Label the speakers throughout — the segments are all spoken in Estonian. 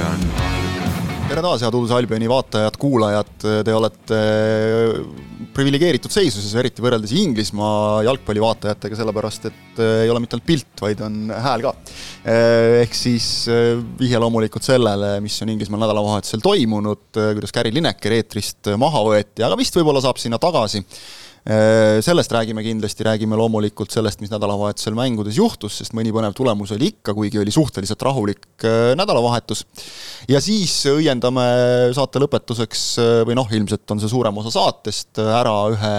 Speaker 1: Albion.
Speaker 2: tere taas, head Uudise Albioni vaatajad, kuulajad, te olete priviligeeritud seisuses, eriti võrreldes Inglismaa jalgpallivaatajatega, sellepärast et ei ole mitte ainult pilt, vaid on hääl ka. Ehk siis vihje loomulikult sellele, mis on Inglismaal nädalavahetusel toimunud, kuidas Gary Lineker eetrist maha võeti, aga vist võib-olla saab sinna tagasi Äh, sellest räägime kindlasti, räägime loomulikult sellest, mis nädalavahetusel mängudes juhtus, sest mõni põnev tulemus oli ikka, kuigi oli suhteliselt rahulik äh, nädalavahetus. ja siis õiendame saate lõpetuseks, äh, või noh, ilmselt on see suurem osa saatest, ära ühe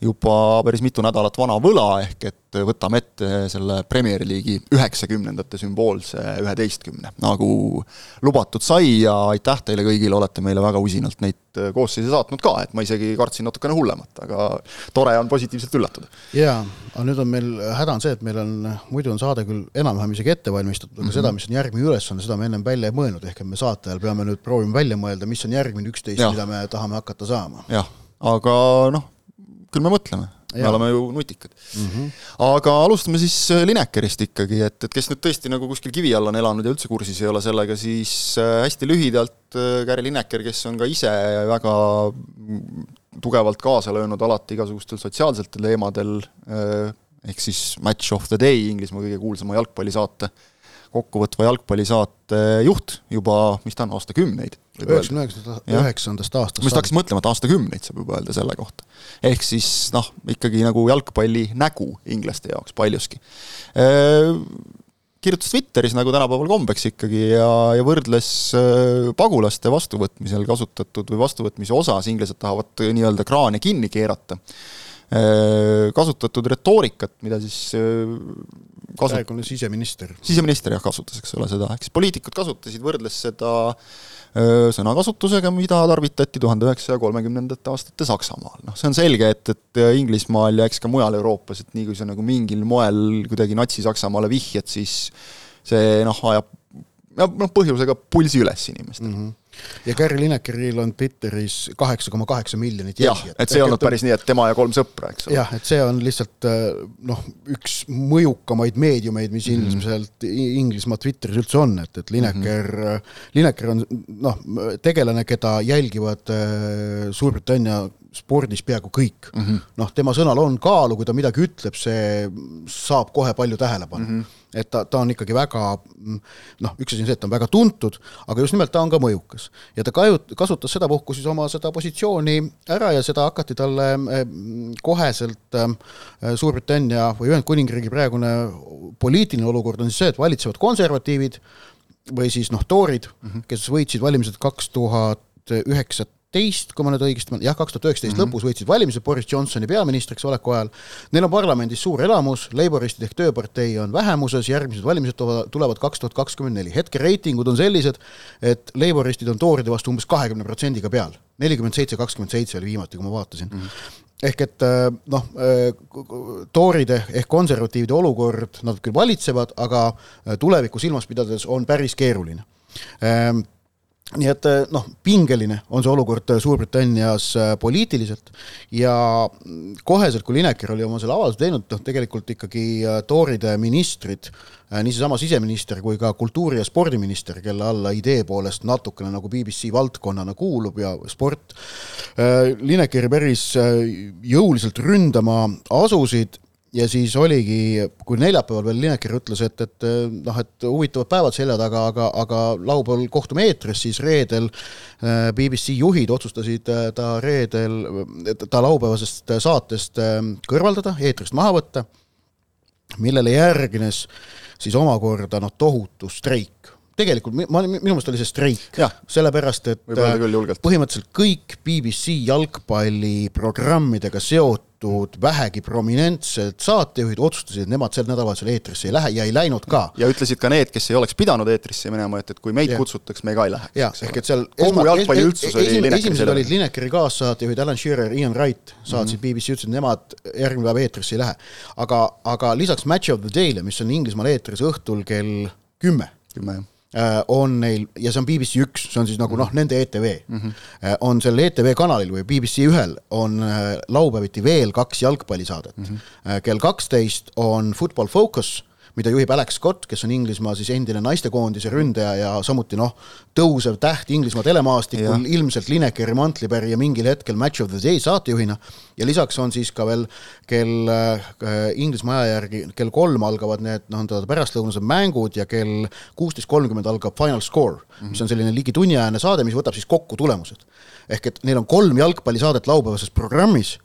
Speaker 2: juba päris mitu nädalat vana võla, ehk et võtame ette selle Premier League'i üheksakümnendate sümboolse üheteistkümne, nagu lubatud sai ja aitäh teile kõigile, olete meile väga usinalt neid koosseise saatnud ka, et ma isegi kartsin natukene hullemat, aga tore on positiivselt üllatada.
Speaker 3: jaa, aga nüüd on meil, häda on see, et meil on, muidu on saade küll enam-vähem isegi ette valmistatud, aga mm -hmm. seda, mis on järgmine ülesanne, seda me ennem välja ei mõelnud, ehk et me saate ajal peame nüüd proovima välja mõelda, mis on järgmine üksteist, mida me tahame hakata saama.
Speaker 2: jah, aga noh, küll me mõtleme, me oleme ju nutikad mm. -hmm. aga alustame siis äh, Linekerist ikkagi, et, et kes nüüd tõesti nagu kuskil kivi all on elanud ja üldse kursis ei ole sellega, siis äh, hästi lühidalt äh, Gary Lineker, kes on ka ise väga tugevalt kaasa löönud alati igasugustel sotsiaalsetel teemadel, ehk siis Match of the Day, Inglismaa kõige kuulsama jalgpallisaate kokkuvõtva jalgpallisaate juht juba, mis ta on, aastakümneid.
Speaker 3: üheksakümne üheksandast aastast.
Speaker 2: ma just hakkasin mõtlema, et aastakümneid saab juba öelda selle kohta. ehk siis noh, ikkagi nagu jalgpalli nägu inglaste jaoks paljuski kirjutas Twitteris, nagu tänapäeval kombeks ikkagi, ja, ja võrdles pagulaste vastuvõtmisel kasutatud või vastuvõtmise osas, inglased tahavad nii-öelda kraane kinni keerata, kasutatud retoorikat, mida siis
Speaker 3: kasut-. praegune siseminister.
Speaker 2: siseminister jah, kasutas, eks ole, seda, ehk siis poliitikud kasutasid, võrdles seda öö, sõnakasutusega, mida tarvitati tuhande üheksasaja kolmekümnendate aastate Saksamaal. noh, see on selge, et, et Inglismaal ja eks ka mujal Euroopas, et nii kui sa nagu mingil moel kuidagi Natsi-Saksamaale vihjad, siis see noh, ajab noh, põhjusega pulsi üles inimestel mm. -hmm
Speaker 3: ja Gary Linekeril on Twitteris kaheksa koma kaheksa miljonit
Speaker 2: jälgijat. et see ei olnud päris nii, et tema ja kolm sõpra, eks
Speaker 3: ole. jah, et see on lihtsalt äh, noh, üks mõjukamaid meediumeid, mis mm -hmm. ilmselt Inglismaa Twitteris üldse on, et, et Lineker mm, -hmm. Lineker on noh, tegelane, keda jälgivad äh, Suurbritannia spordis peaaegu kõik mm -hmm.. noh, tema sõnal on kaalu, kui ta midagi ütleb, see saab kohe palju tähelepanu mm. -hmm et ta, ta on ikkagi väga noh, üks asi on see, et ta on väga tuntud, aga just nimelt ta on ka mõjukas. ja ta kajut-, kasutas sedapuhku siis oma seda positsiooni ära ja seda hakati talle eh, koheselt eh, Suurbritannia või Ühendkuningriigi praegune poliitiline olukord on siis see, et valitsevad konservatiivid või siis noh, toorid mm, -hmm. kes võitsid valimised kaks tuhat üheksa teist, kui ma nüüd õigesti, jah, kaks tuhat üheksateist mhm. lõpus võitsid valimised Boris Johnsoni peaministriks oleku ajal. Neil on parlamendis suur elamus, Laboristid ehk Tööpartei on vähemuses, järgmised valimised tulevad kaks tuhat kakskümmend neli. hetke reitingud on sellised, et Laboristid on tooride vastu umbes kahekümne protsendiga peal. nelikümmend seitse, kakskümmend seitse oli viimati, kui ma vaatasin mm. -hmm ehk et äh, noh, äh, tooride ehk konservatiivide olukord, nad küll valitsevad, aga äh, tulevikku silmas pidades on päris keeruline ehm, nii et eh, noh, pingeline on see olukord eh, Suurbritannias eh, poliitiliselt. Ja koheselt, kui Lineker oli oma selle avalduse teinud, noh tegelikult ikkagi tooride ministrid, nii seesama siseminister kui ka kultuuri- ja spordiminister, kelle alla idee poolest natukene nagu BBC valdkonnana kuulub ja sport, Linekeri päris jõuliselt ründama asusid ja siis oligi, kui neljapäeval veel Lineker ütles, et, et noh, et huvitavad päevad selja taga, aga, aga laupäeval kohtume eetris, siis reedel äh, BBC juhid otsustasid äh, ta reedel, ta laupäevasest saatest kõrvaldada, eetrist maha võtta, millele järgnes siis omakorda noh, tohutu streik tegelikult ma, minu meelest oli see streik, sellepärast et põhimõtteliselt kõik BBC jalgpalliprogrammidega seotud seotud vähegi prominentsed saatejuhid otsustasid, et nemad sel nädalavahetusel eetrisse ei lähe ja ei läinud ka.
Speaker 2: ja ütlesid ka need, kes ei oleks pidanud eetrisse minema, et, et kui meid ja. kutsutaks, me ka ei läheks.
Speaker 3: jah, ehk et seal
Speaker 2: kogu jalgpalli üldsus oli
Speaker 3: Linekeri esimesed olid Linekeri kaassaatejuhid Alan Shearer, Ian Wright saatsid mm -hmm. BBC, ütlesid, nemad järgmine päev eetrisse ei lähe. aga, aga lisaks Match of the Day'le, mis on Inglismaal eetris õhtul kell kümme,
Speaker 2: kümme jah
Speaker 3: Äh, on neil, ja see on BBC üks, see on siis nagu noh, nende ETV mm, -hmm. on sellel ETV kanalil või BBC ühel on äh, laupäeviti veel kaks jalgpallisaadet mm. -hmm. kell kaksteist on Football Focus, mida juhib Alex Scott, kes on Inglismaa siis endine naistekoondise ründaja ja samuti noh, tõusev täht Inglismaa telemaastikul, ilmselt Linekeri mantlipärija mingil hetkel Match of the Day saatejuhina ja lisaks on siis ka veel kell äh, Inglismaa aja järgi kell kolm algavad need noh, pärastlõunased mängud ja kell kuusteist kolmkümmend algab Final Score mm, -hmm. mis on selline ligi tunniajane saade, mis võtab siis kokku tulemused. ehk et neil on kolm jalgpallisaadet laupäevases programmis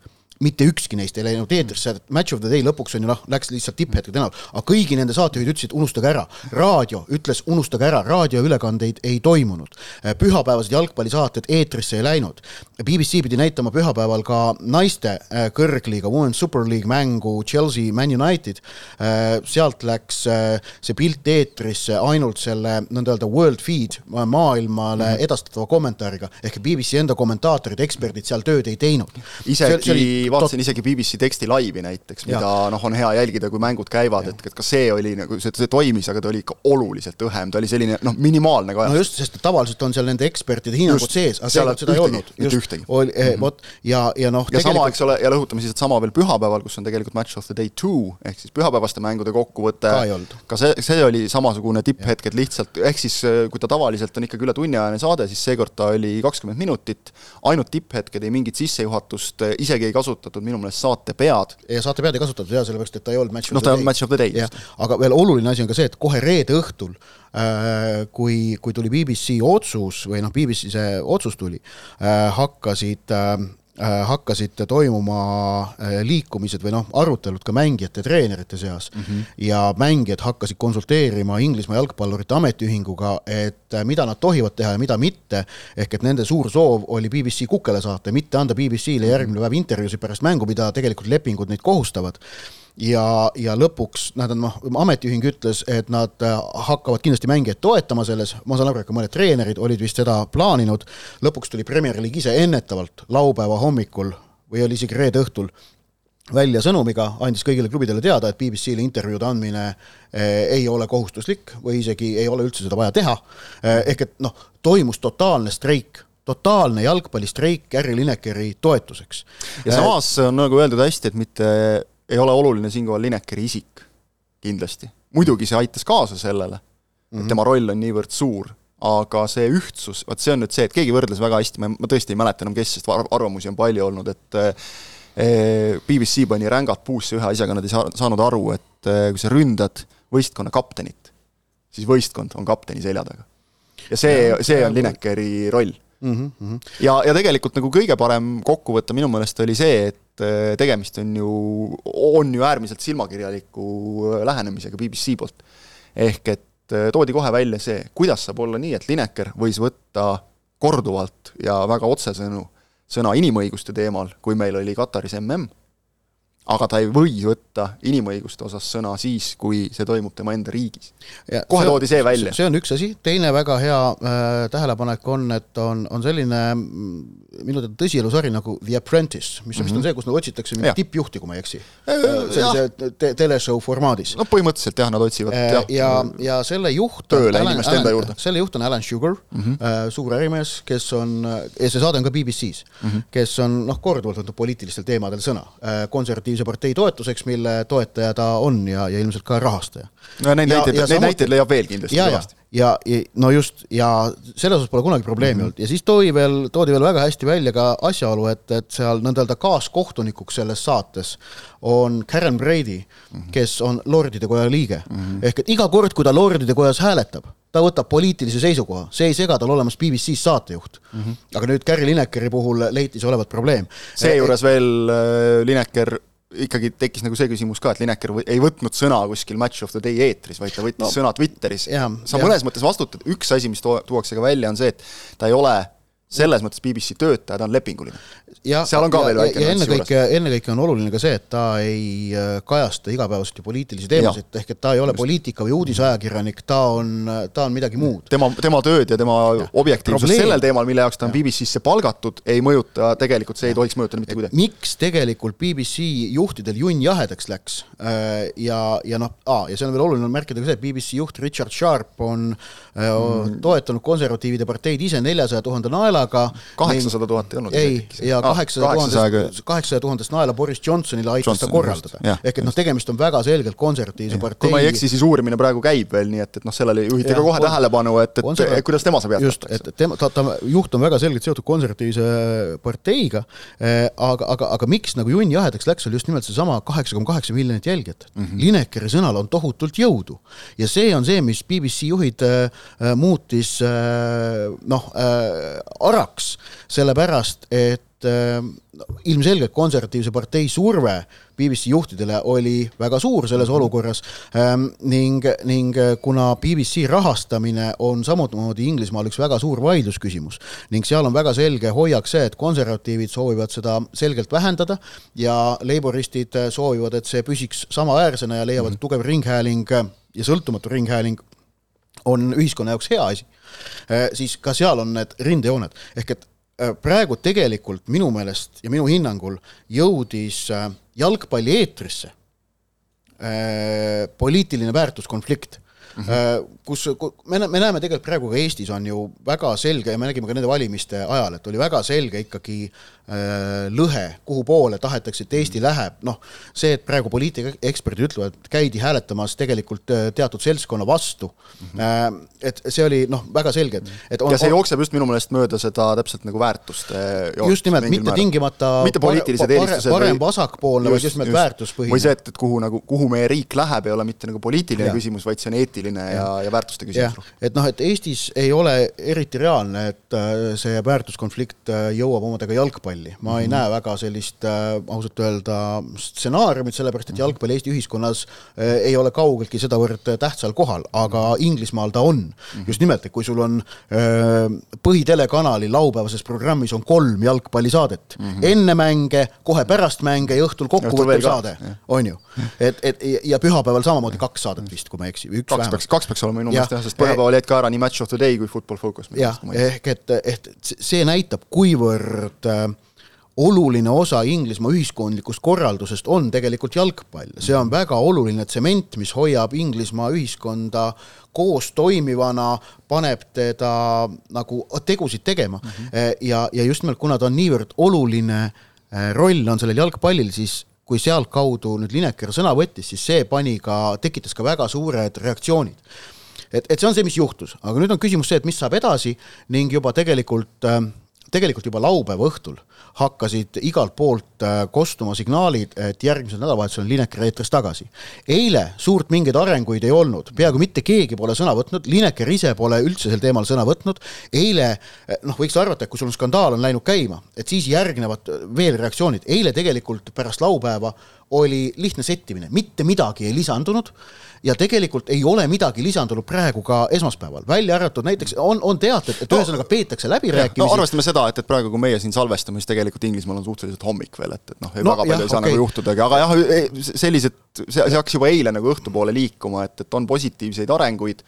Speaker 3: mitte ükski neist ei läinud eetrisse, Match of the Day lõpuks on ju noh, läks lihtsalt tipphetkede näol, aga kõigi nende saatejuhid ütlesid, unustage ära, raadio ütles, unustage ära, raadioülekandeid ei toimunud. pühapäevased jalgpallisaated eetrisse ei läinud. BBC pidi näitama pühapäeval ka naiste äh, kõrgliiga Women's Super League mängu Chelsea Man United. Äh, sealt läks äh, see pilt eetrisse ainult selle nõnda öelda world feed maailmale -hmm. edastatava kommentaariga ehk BBC enda kommentaatorid, eksperdid seal tööd ei teinud.
Speaker 2: isegi vaatasin tot... isegi BBC teksti laivi näiteks, mida noh, on hea jälgida, kui mängud käivad, et, et ka see oli nagu, see, see toimis, aga ta oli ikka oluliselt õhem, ta oli selline noh, minimaalne kajastus.
Speaker 3: no just, sest tavaliselt on seal nende ekspertide hinnangud sees, aga seekord seda ei olnud.
Speaker 2: mitte ühtegi.
Speaker 3: oli eh,, vot, ja, ja noh
Speaker 2: ja tegelikult... sama, eks ole, ja rõhutame siis, et sama veel pühapäeval, kus on tegelikult Match of the Day two, ehk siis pühapäevaste mängude kokkuvõte, ka, see, see oli samasugune tipphetk, et lihtsalt, ehk siis kui ta tavaliselt on ikkagi üle tunniajane saade, siis seekord ta oli kakskümmend minutit, ainult tipphetked, ei mingit sissejuhatust, isegi ei kasutatud minu meelest saatepead.
Speaker 3: ja saatepead ei kasutatud jaa, sellepärast et ta ei olnud match
Speaker 2: of noh, the day. match of the day.
Speaker 3: aga veel oluline asi on ka see, et kohe reede õhtul äh, kui, kui tuli BBC otsus või noh, BBC see otsus tuli, äh, hakkasid Äh, hakkasid toimuma äh, liikumised või noh, arutelud ka mängijate, treenerite seas. Mm -hmm. ja mängijad hakkasid konsulteerima Inglismaa jalgpallurite ametiühinguga, et äh, mida nad tohivad teha ja mida mitte, ehk et nende suur soov oli BBC kukele saata, mitte anda BBC-le järgmine päev intervjuusid pärast mängu, mida tegelikult lepingud neid kohustavad ja, ja lõpuks nad on noh, ametiühing ütles, et nad äh, hakkavad kindlasti mängijaid toetama selles, ma saan aru, et ka mõned treenerid olid vist seda plaaninud, lõpuks tuli Premier League ise ennetavalt laupäeva hommikul või oli isegi reede õhtul välja sõnumiga, andis kõigile klubidele teada, et BBC-le intervjuude andmine eh, ei ole kohustuslik või isegi ei ole üldse seda vaja teha. Eh,, ehk et noh, toimus totaalne streik totaalne jalgpallistreik Gary Linekeri toetuseks.
Speaker 2: ja samas on nagu öeldud hästi, et mitte ei ole oluline siinkohal Linekeri isik, kindlasti. muidugi see aitas kaasa sellele mm, -hmm. et tema roll on niivõrd suur, aga see ühtsus, vot see on nüüd see, et keegi võrdles väga hästi, ma, ma tõesti ei mäleta enam, kes, sest arvamusi on palju olnud, et eh, BBC pani rängad puusse ühe asjaga, nad ei saa, saanud aru, et eh, kui sa ründad võistkonna kaptenit, siis võistkond on kapteni selja taga. ja see, see on Linekeri roll mm. -hmm. ja, ja tegelikult nagu kõige parem kokkuvõte minu meelest oli see, et äh, tegemist on ju, on ju äärmiselt silmakirjaliku äh, lähenemisega BBC poolt. ehk et äh, toodi kohe välja see, kuidas saab olla nii, et Lineker võis võtta korduvalt ja väga otsesõnu sõna inimõiguste teemal, kui meil oli Kataris mm aga ta ei või võtta inimõiguste osas sõna siis, kui see toimub tema enda riigis. kohe toodi see välja.
Speaker 3: see on üks asi, teine väga hea äh, tähelepanek on, et on, on selline minu teada tõsielusari nagu The Apprentice, mis on mm -hmm. vist on mhm. see, kus nad otsitakse mingit tippjuhti, kui ma ei eksi. Äh, äh, sellise te teleshow formaadis.
Speaker 2: no põhimõtteliselt jah, nad otsivad
Speaker 3: äh, jah. ja, ja selle juht
Speaker 2: tööle inimeste enda juurde.
Speaker 3: selle juht on Alan Sugar mm, -hmm. suur ärimees, kes on, ja see saade on ka BBC-s mm, -hmm. kes on noh, korduvalt võtnud poliitilistel teemadel sõna. Konservatiivse partei toetuseks, mille toetaja ta on ja, ja ilmselt ka rahastaja.
Speaker 2: no neid näiteid, neid näiteid leiab veel kindlasti kõvasti
Speaker 3: ja, ja no just, ja selles osas pole kunagi probleemi mm -hmm. olnud ja siis toi veel, toodi veel väga hästi välja ka asjaolu, et, et seal nõnda öelda kaaskohtunikuks selles saates on Karen Brady mm, -hmm. kes on Lordide Koja liige mm. -hmm. ehk et iga kord, kui ta Lordide Kojas hääletab, ta võtab poliitilise seisukoha, see ei sega tal olemas BBC-s saatejuht mm. -hmm. aga nüüd Gary Linekeri puhul leiti see olevat probleem.
Speaker 2: seejuures veel äh, Lineker ikkagi tekkis nagu see küsimus ka, et Lineker ei võtnud sõna kuskil Match of the Day eetris, vaid ta võttis no, sõna Twitteris. sa ja. mõnes mõttes vastutad, üks asi, mis tuuakse ka välja, on see, et ta ei ole selles mõttes BBC töötaja, ta on lepinguline. Seal on ka
Speaker 3: ja,
Speaker 2: veel väike
Speaker 3: ja ennekõike, ennekõike on oluline ka see, et ta ei äh, kajasta igapäevaselt ju poliitilisi teemasid, ehk et ta ei ole Just. poliitika või uudisajakirjanik, ta on, ta on midagi muud.
Speaker 2: tema, tema tööd ja tema ja. objektiivsus Probleem. sellel teemal, mille jaoks ta on BBC-sse palgatud, ei mõjuta, tegelikult see ei tohiks mõjutada mitte kuidagi.
Speaker 3: miks tegelikult BBC juhtidel junn jahedaks läks äh, ja, ja noh, ja see on veel oluline märkida ka see, et BBC juht Richard Sharp on mm. toetanud konservatiivide parteid ise neljasaja tuhande naela ajaga
Speaker 2: kaheksasada tuhat ei olnud
Speaker 3: ei, ja kaheksasaja tuhandest, kaheksasaja tuhandest naela Boris Johnsonile aitas ta korraldada. ehk et noh, tegemist on väga selgelt konservatiivse partei
Speaker 2: kui ma ei eksi, siis uurimine praegu käib veel, nii et, et noh, sellele juhiti ka kohe tähelepanu, et, et, et kuidas tema saab
Speaker 3: jätkata. et tema, ta, ta juht on väga selgelt seotud konservatiivse parteiga eh,, aga, aga, aga miks nagu junn jahedaks läks, oli just nimelt seesama kaheksa koma kaheksa miljonit jälgijat mm. -hmm. Linekeri sõnal on tohutult jõudu. ja see on see, mis BBC juhid äh, muutis äh, noh äh, araks, sellepärast et äh, ilmselgelt konservatiivse partei surve BBC juhtidele oli väga suur selles mhm. olukorras. Ähm, ning, ning kuna BBC rahastamine on samamoodi Inglismaal üks väga suur vaidlusküsimus ning seal on väga selge hoiak see, et konservatiivid soovivad seda selgelt vähendada ja laboristid soovivad, et see püsiks samaväärsena ja leiavad, et tugev ringhääling ja sõltumatu ringhääling on ühiskonna jaoks hea asi, siis ka seal on need rindejooned, ehk et praegu tegelikult minu meelest ja minu hinnangul jõudis jalgpalli eetrisse poliitiline väärtuskonflikt mm, -hmm. kus, me, me näeme tegelikult praegu ka Eestis on ju väga selge ja me nägime ka nende valimiste ajal, et oli väga selge ikkagi äh, lõhe, kuhu poole tahetakse, et Eesti läheb, noh, see, et praegu poliitikaeksperdid ütlevad, et käidi hääletamas tegelikult äh, teatud seltskonna vastu mm, -hmm. et see oli noh, väga selge, et, et
Speaker 2: on, ja see jookseb just minu meelest mööda seda täpselt nagu väärtuste
Speaker 3: jookst, just nimelt, mitte määra. tingimata
Speaker 2: mitte poliitilised eelistused
Speaker 3: parem vasakpoolne, vaid just nimelt väärtuspõhine.
Speaker 2: või see, et, et kuhu nagu, kuhu meie riik läheb, ei ole mitte nagu poliitiline ja. küsimus, vaid see on eetiline ja, ja, ja väärtuste küsimus.
Speaker 3: et noh, et Eestis ei ole eriti reaalne, et äh, see väärtuskonflikt jõuab omadega jalgpalli, ma mm -hmm. ei näe väga sellist ausalt öelda stsenaariumit, sellepärast et jalgpall Eesti ühiskonnas ei ole kaugeltki sedavõrd tähtsal kohal, aga Inglismaal ta on mm. -hmm. just nimelt, et kui sul on põhitelekanali laupäevases programmis on kolm jalgpallisaadet mm, -hmm. enne mänge, kohe pärast mänge ja õhtul kokkuvõttev saade, on ju. et, et ja pühapäeval samamoodi kaks saadet vist, kui ma ei eksi,
Speaker 2: üks kaks peaks, kaks peaks olema minu meelest jah, sest pühapäeval jäid ka ära nii Match of the Day kui Football Focus.
Speaker 3: jah, ehk et, et see näitab, kuivõrd äh, oluline osa Inglismaa ühiskondlikust korraldusest on tegelikult jalgpall, see on väga oluline tsement, mis hoiab Inglismaa ühiskonda koos toimivana, paneb teda nagu tegusid tegema mm. -hmm. ja, ja just nimelt, kuna ta on niivõrd oluline eh, roll on sellel jalgpallil, siis kui sealtkaudu nüüd Lineker sõna võttis, siis see pani ka, tekitas ka väga suured reaktsioonid. Et, et see on see, mis juhtus, aga nüüd on küsimus see, et mis saab edasi ning juba tegelikult, tegelikult juba laupäeva õhtul hakkasid igalt poolt äh, kostuma signaalid, et järgmisel nädalavahetusel on Lineker eetris tagasi. eile suurt mingeid arenguid ei olnud, peaaegu mitte keegi pole sõna võtnud, Lineker ise pole üldse sel teemal sõna võtnud, eile äh, noh, võiks arvata, et kui sul on skandaal on läinud käima, et siis järgnevad veel reaktsioonid, eile tegelikult pärast laupäeva oli lihtne settimine, mitte midagi ei lisandunud ja tegelikult ei ole midagi lisandunud praegu ka esmaspäeval, välja arvatud näiteks on, on teated, et no, ühesõnaga peetakse läbirääkimisi.
Speaker 2: no arvestame seda, et, et praegu, kui meie siin salvestame, siis tegelikult Inglismaal on suhteliselt hommik veel, et, et noh, väga palju jah, ei saa okay. nagu juhtudagi, aga jah, sellised, see, see hakkas juba eile nagu õhtupoole liikuma, et, et on positiivseid arenguid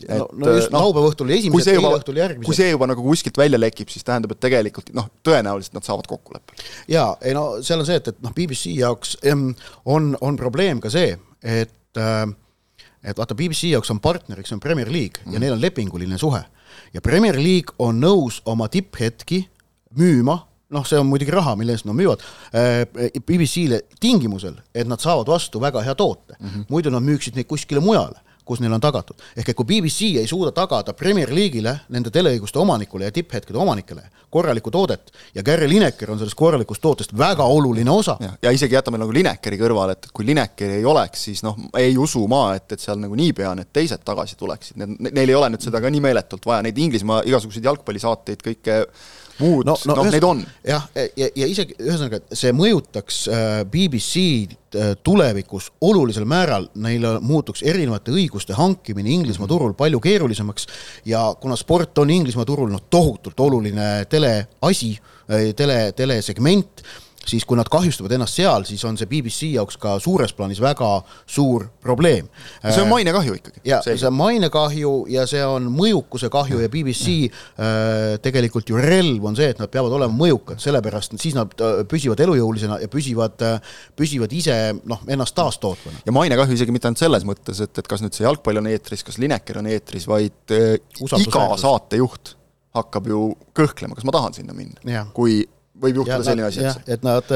Speaker 3: et no, no just no, laupäeva õhtul oli esimesed, eile õhtul järgmised.
Speaker 2: kui see juba nagu kuskilt välja lekib, siis tähendab, et tegelikult noh, tõenäoliselt nad saavad kokkuleppele.
Speaker 3: jaa, ei no seal on see, et, et noh, BBC jaoks on, on probleem ka see, et äh, et vaata, BBC jaoks on partneriks on Premier League mm. ja neil on lepinguline suhe. ja Premier League on nõus oma tipphetki müüma, noh, see on muidugi raha, mille eest nad müüvad, äh, BBC-le tingimusel, et nad saavad vastu väga hea toote mm. -hmm. muidu nad müüksid neid kuskile mujale kus neil on tagatud. ehk et kui BBC ei suuda tagada Premier League'ile, nende teleõiguste omanikule ja tipphetkede omanikele korralikku toodet ja Gary Lineker on sellest korralikust tootest väga oluline osa.
Speaker 2: ja isegi jätame nagu Linekeri kõrvale, et kui Linekeri ei oleks, siis noh, ei usu ma, et, et seal nagu niipea need teised tagasi tuleksid, need, neil ei ole nüüd seda ka nii meeletult vaja, neid Inglismaa igasuguseid jalgpallisaateid, kõike muud, noh no, no, neid on.
Speaker 3: jah, ja, ja isegi ühesõnaga, see mõjutaks äh, BBC-d äh, tulevikus olulisel määral, neil muutuks erinevate õiguste hankimine Inglismaa mhm. turul palju keerulisemaks ja kuna sport on Inglismaa turul noh, tohutult oluline teleasi, äh, tele, telesegment siis kui nad kahjustavad ennast seal, siis on see BBC jaoks ka suures plaanis väga suur probleem.
Speaker 2: see on mainekahju ikkagi.
Speaker 3: ja see on mainekahju ja see on mõjukuse kahju ja BBC äh, tegelikult ju relv on see, et nad peavad olema mõjukad, sellepärast siis nad äh, püsivad elujõulisena ja püsivad äh,, püsivad ise noh, ennast taastootvana.
Speaker 2: ja mainekahju isegi mitte ainult selles mõttes, et, et kas nüüd see jalgpall on eetris, kas Lineker on eetris, vaid äh, iga saatejuht hakkab ju kõhklema, kas ma tahan sinna minna, kui võib juhtuda selline asi,
Speaker 3: eks. et nad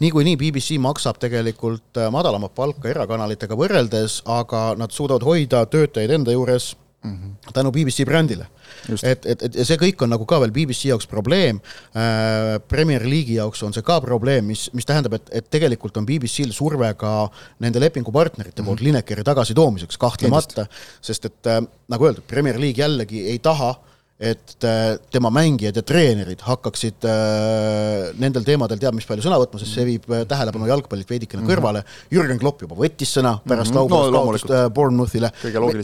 Speaker 3: niikuinii BBC maksab tegelikult madalamat palka erakanalitega võrreldes, aga nad suudavad hoida töötajaid enda juures mm -hmm. tänu BBC brändile. et, et, et ja see kõik on nagu ka veel BBC jaoks probleem äh,, Premier League'i jaoks on see ka probleem, mis, mis tähendab, et, et tegelikult on BBC-l surve ka nende lepingupartnerite mm -hmm. poolt Linekeri tagasitoomiseks kahtlemata, sest et äh, nagu öeldud, Premier League jällegi ei taha äh, et äh, tema mängijad ja treenerid hakkaksid äh, nendel teemadel teab mis palju sõna võtma, sest see viib äh, tähelepanu jalgpallilt veidikene mm -hmm. kõrvale. Jürgen Klopp juba võttis sõna pärast mm -hmm. laupäevast no, kaotust Bournemouthile.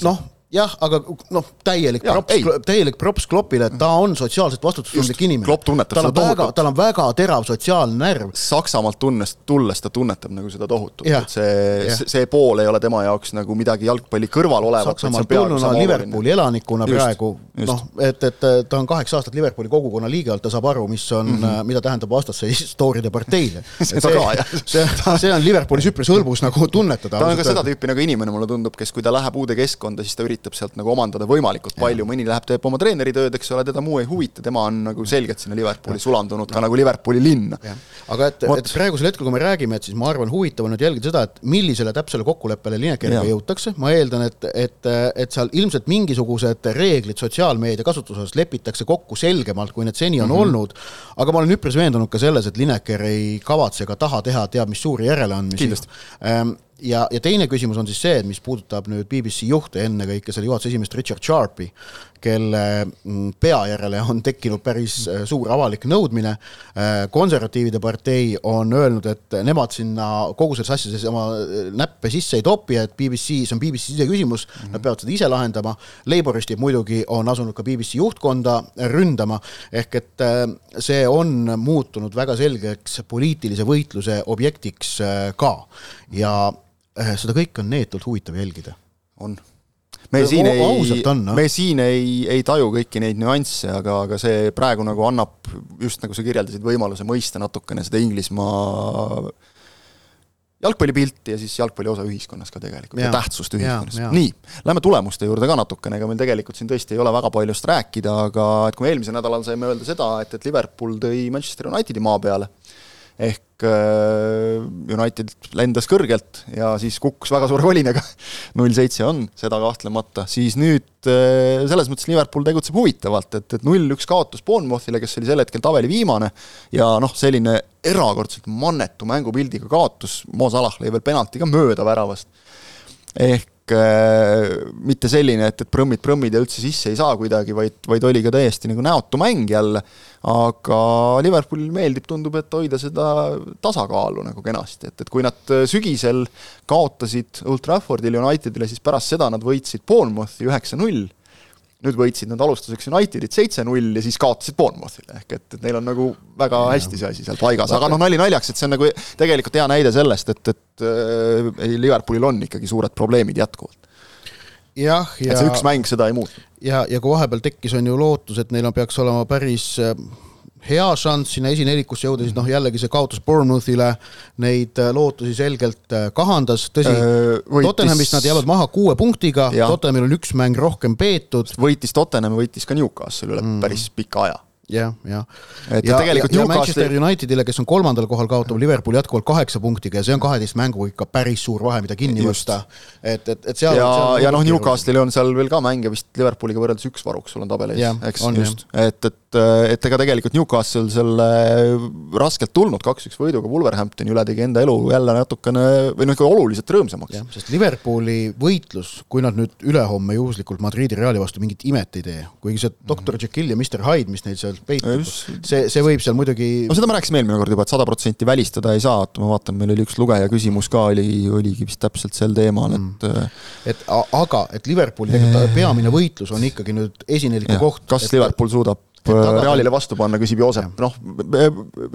Speaker 3: noh, jah, aga noh, täielik ja, props, täielik props Kloppile, et ta on sotsiaalselt vastutustundlik inimene.
Speaker 2: Klopp tunnetab
Speaker 3: tal seda tohutult. tal on väga terav sotsiaalne närv.
Speaker 2: Saksamaalt tunnes, tulles ta tunnetab nagu seda tohutult, et see, see pool ei ole tema jaoks nagu midagi jalgpalli kõrval olevat.
Speaker 3: Saksamaalt tulnuna Liverpooli elanikuna just, praegu, noh, et, et ta on kaheksa aastat Liverpooli kogukonna liige olnud, ta saab aru, mis on mm, -hmm. mida tähendab vastasseis stooride parteile
Speaker 2: seda ka, jah.
Speaker 3: see, see on Liverpoolis üpris hõlbus nagu tunnetada.
Speaker 2: ta on ka seda tüüpi nagu inimene, mulle tundub, kes, kui ta läheb uude keskkonda, siis ta üritab üritab sealt nagu omandada võimalikult palju, mõni läheb, teeb oma treeneritööd, eks ole, teda muu ei huvita, tema on nagu selgelt sinna Liverpooli sulandunud ka nagu Liverpooli linna.
Speaker 3: aga et, et praegusel hetkel, kui me räägime, et siis ma arvan, huvitav on nüüd jälgida seda, et millisele täpsele kokkuleppele Linekeriga jõutakse, ma eeldan, et, et, et seal ilmselt mingisugused reeglid sotsiaalmeedia kasutuses lepitakse kokku selgemalt, kui need seni on mm -hmm. olnud, aga ma olen üpris veendunud ka selles, et Lineker ei kavatse ega taha teha teab mis suuri järeleandmisi. Ähm, ja, ja teine küsimus on siis see, et mis puudutab nüüd BBC juhte, ennekõike selle juhatuse esimeest Richard Sharpi, kelle mm, pea järele on tekkinud päris äh, suur avalik nõudmine. Äh, konservatiivide partei on öelnud, et nemad sinna kogu selles asjas oma äh, näppe sisse ei topi, et BBC, see on BBC siseküsimus mm, -hmm. nad peavad seda ise lahendama. Laboristid muidugi on asunud ka BBC juhtkonda ründama, ehk et see on muutunud väga selgeks poliitilise võitluse objektiks ka ja seda kõike on neetult huvitav jälgida.
Speaker 2: on me siin ei, no. me siin ei, ei taju kõiki neid nüansse, aga, aga see praegu nagu annab, just nagu sa kirjeldasid, võimaluse mõista natukene seda Inglismaa jalgpallipilti ja siis jalgpalli osa ühiskonnas ka tegelikult ja, ja tähtsust ühiskonnas. nii, lähme tulemuste juurde ka natukene, ega meil tegelikult siin tõesti ei ole väga paljust rääkida, aga et kui me eelmisel nädalal saime öelda seda, et, et Liverpool tõi Manchester Unitedi maa peale, ehk äh, United lendas kõrgelt ja siis kukkus väga suure kolinaga, null seitse on, seda kahtlemata, siis nüüd äh, selles mõttes Liverpool tegutseb huvitavalt, et, et null-üks kaotus Bournemouthile, kes oli sel hetkel tabeli viimane, ja noh, selline erakordselt mannetu mängupildiga kaotus, Mo Salah lõi veel penalti ka mööda väravast, ehk äh, mitte selline, et, et prõmmid prõmmid ja üldse sisse ei saa kuidagi, vaid, vaid oli ka täiesti nagu näotu mäng jälle, aga Liverpoolil meeldib, tundub, et hoida seda tasakaalu nagu kenasti, et, et kui nad äh, sügisel kaotasid Old Traffordil Unitedile, siis pärast seda nad võitsid Bournemouthi üheksa-null nüüd võitsid nad alustuseks Unitedit seitse-null ja siis kaotasid Bournemouthile, ehk et, et neil on nagu väga hästi see asi seal paigas, aga noh, nali naljaks, et see on nagu tegelikult hea näide sellest, et, et äh, Liverpoolil on ikkagi suured probleemid jätkuvalt.
Speaker 3: jah, ja
Speaker 2: et see üks mäng seda ei muutnud.
Speaker 3: ja, ja kui vahepeal tekkis, on ju lootus, et neil on, peaks olema päris äh, hea šanss sinna esinelikusse jõuda, siis noh, jällegi see kaotus Bournemouthile neid äh, lootusi selgelt äh, kahandas, tõsi äh,, Tottenhamist nad jäävad maha kuue punktiga, Tottenhamil on üks mäng rohkem peetud.
Speaker 2: võitis Tottenham, võitis ka Newcastle üle mm. päris pika aja
Speaker 3: jah, jah. et ja, tegelikult ja, ja Manchester Unitedile, kes on kolmandal kohal, kaotab Liverpool jätkuvalt kaheksa punktiga ja see on kaheteist mänguga ikka päris suur vahe, mida kinni võtta. et, et, et seal
Speaker 2: ja, ja noh, Newcastle'il on seal veel ka mänge vist Liverpooliga võrreldes üks varuks sul on tabelis, eks, just, et, et et ega tegelikult Newcastle selle raskelt tulnud kaks-üks võiduga Wolverhamptoni üle tegi enda elu jälle natukene või noh, ikka oluliselt rõõmsamaks.
Speaker 3: sest Liverpooli võitlus, kui nad nüüd ülehomme juhuslikult Madridi Reali vastu mingit imet ei tee, kuigi see doktor Jekyll ja Mr Hyde, mis neil seal peitub, see, see võib seal muidugi
Speaker 2: no seda me rääkisime eelmine kord juba, et sada protsenti välistada ei saa, et ma vaatan, meil oli üks lugeja küsimus ka, oli, oligi vist täpselt sel teemal, et mm.
Speaker 3: et aga, et Liverpooli tegelikult peamine võitlus on ikkagi nüüd esineliku koht.
Speaker 2: kas et, Liverpool suudab Realile vastu panna, küsib Joosep, noh,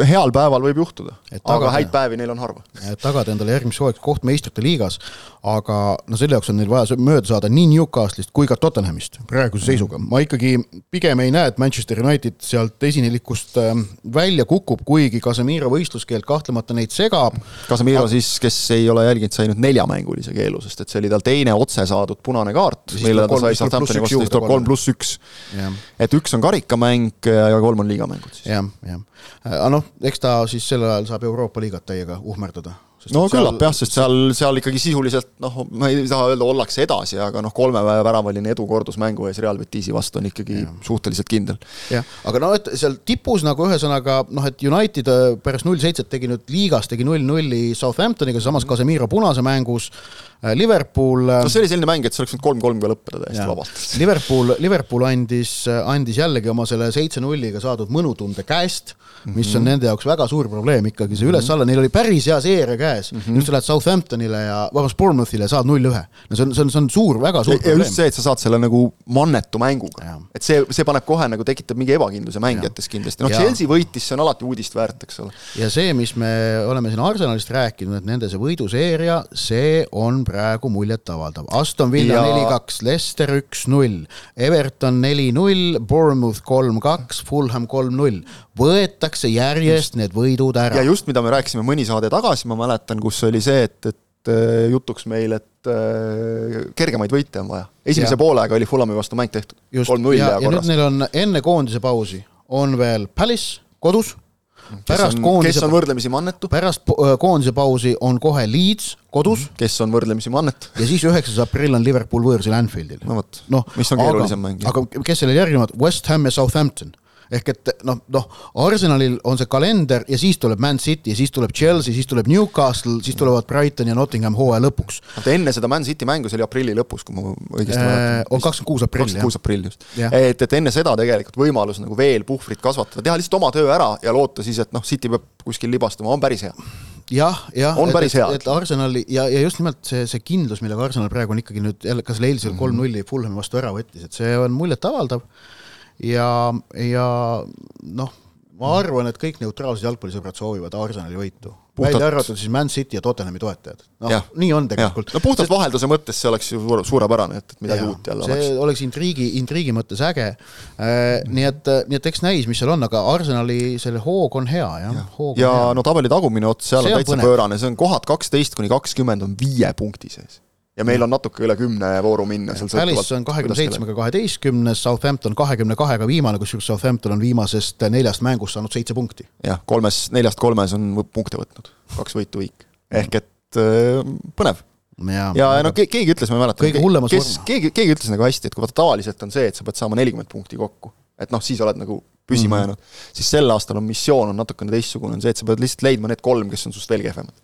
Speaker 2: heal päeval võib juhtuda, aga häid päevi neil on harva.
Speaker 3: tagada endale järgmiseks hooaegs koht meistrite liigas, aga no selle jaoks on neil vaja mööda saada nii Newcastle'ist kui ka Tottenhamist praeguse mm. seisuga. ma ikkagi pigem ei näe, et Manchester United sealt esinelikust ähm, välja kukub, kuigi Casemiro võistluskeeld kahtlemata neid segab.
Speaker 2: Casemiro aga... siis, kes ei ole jälginud, sai nüüd neljamängulise keelu, sest et see oli tal teine otse saadud punane kaart, mille ta sai Southamptoni vastu, siis tuleb kolm pluss üks. et üks on karikamäng, mäng ja kolm on liigamängud siis.
Speaker 3: jah, jah. aga noh, eks ta siis sel ajal saab Euroopa liigat täiega uhmerdada
Speaker 2: no küllap jah, sest seal, seal ikkagi sisuliselt noh, ma ei taha öelda, ollakse edasi, aga noh, kolme väravaline edu kordusmängu ees Real Betisi vastu on ikkagi ja. suhteliselt kindel.
Speaker 3: jah, aga no et seal tipus nagu ühesõnaga noh, et United äh, pärast null seitset tegi nüüd liigas, tegi null nulli Southamptoniga, samas mhm. Casemiro punase mängus äh, Liverpool.
Speaker 2: Äh, no see oli selline mäng, et see oleks võinud kolm-kolm ka lõppeda täiesti ja. vabalt.
Speaker 3: Liverpool, Liverpool andis, andis jällegi oma selle seitse nulliga saadud mõnutunde käest mis on nende jaoks väga suur probleem ikkagi, see üles-alla, neil oli päris hea seeria käes mm, -hmm. nüüd sa lähed Southamptonile ja, vabandust, Bournemouthile, saad null-ühe. no see on, see on, see on suur, väga suur ja,
Speaker 2: probleem. just see, et sa saad selle nagu mannetu mänguga. et see, see paneb kohe nagu, tekitab mingi ebakindluse mängijates kindlasti, noh Chelsea võitis, see on alati uudist väärt, eks ole.
Speaker 3: ja see, mis me oleme siin Arsenalist rääkinud, et nende see võiduseeria, see on praegu muljetavaldav. Aston Villa neli-kaks, Leicester üks-null, Everton neli-null, Bournemouth kolm-kaks, Fulham kolm-null võetakse järjest just. need võidud ära.
Speaker 2: ja just, mida me rääkisime mõni saade tagasi, ma mäletan, kus oli see, et, et äh, jutuks meil, et äh, kergemaid võite on vaja. esimese ja. poolega oli Fulami vastu mäng tehtud.
Speaker 3: kolm-null ja, ja, nüüd neil on enne koondise pausi on veel Palace kodus
Speaker 2: pärast koondise kes on võrdlemisi mannetu?
Speaker 3: pärast koondise pausi on kohe Leeds kodus.
Speaker 2: Mhm. kes on võrdlemisi mannetu?
Speaker 3: ja siis üheksas aprill on Liverpool võõrsil Anfieldil.
Speaker 2: no vot no,, mis on keerulisem mäng.
Speaker 3: aga kes sellele järgnevad, West Ham ja Southampton ehk et noh, noh, Arsenalil on see kalender ja siis tuleb Man City, siis tuleb Chelsea, siis tuleb Newcastle, siis tulevad Brighton ja Nottingham hooaja lõpuks.
Speaker 2: oota, enne seda Man City mängu, see oli aprilli lõpus, kui ma õigesti mäletan.
Speaker 3: on kakskümmend kuus aprill,
Speaker 2: jah. kakskümmend kuus aprill just. et, et enne seda tegelikult võimalus nagu veel puhvrit kasvatada, teha lihtsalt oma töö ära ja loota siis, et noh, City peab kuskil libastuma, on päris hea
Speaker 3: jah, jah,
Speaker 2: et, et,
Speaker 3: et Arsenali ja, ja just nimelt see, see kindlus, millega Arsenal praegu on ikkagi nüüd jälle ka selle eilsel kolm-nulli Fulhami vastu ära võttis, et see on muljetavaldav ja, ja noh, ma arvan, et kõik neutraalsed jalgpallisõbrad soovivad Arsenali võitu. välja arvatud siis Man City ja Tottenhami toetajad. noh, nii on tegelikult.
Speaker 2: no puhtalt Sest... vahelduse mõttes see oleks ju suurepärane, et, et midagi ja, uut jälle
Speaker 3: see oleks. oleks intriigi, intriigi mõttes äge äh,. nii et, nii et eks näis, mis seal on, aga Arsenali selle hoog on hea, jah
Speaker 2: ja. ja no tabeli tagumine ots, seal see on täitsa põnev. pöörane, see on kohad kaksteist kuni kakskümmend on viie punkti sees ja meil on natuke üle kümne vooru minna seal
Speaker 3: Palace on kahekümne seitsmega kaheteistkümnes, Southampton kahekümne kahega viimane, kusjuures Southampton on viimasest neljast mängust saanud seitse punkti.
Speaker 2: jah, kolmes, neljast kolmes on punkte võtnud, kaks võitu viik. ehk et põnev. ja, ja no keegi ütles, ma ei mäleta, kes, keegi, keegi ütles nagu hästi, et kui vaata tavaliselt on see, et sa pead saama nelikümmend punkti kokku, et noh, siis oled nagu püsima mm -hmm. jäänud, siis sel aastal on missioon on natukene teistsugune, on see, et sa pead lihtsalt leidma need kolm, kes on sinust veel kehvemad.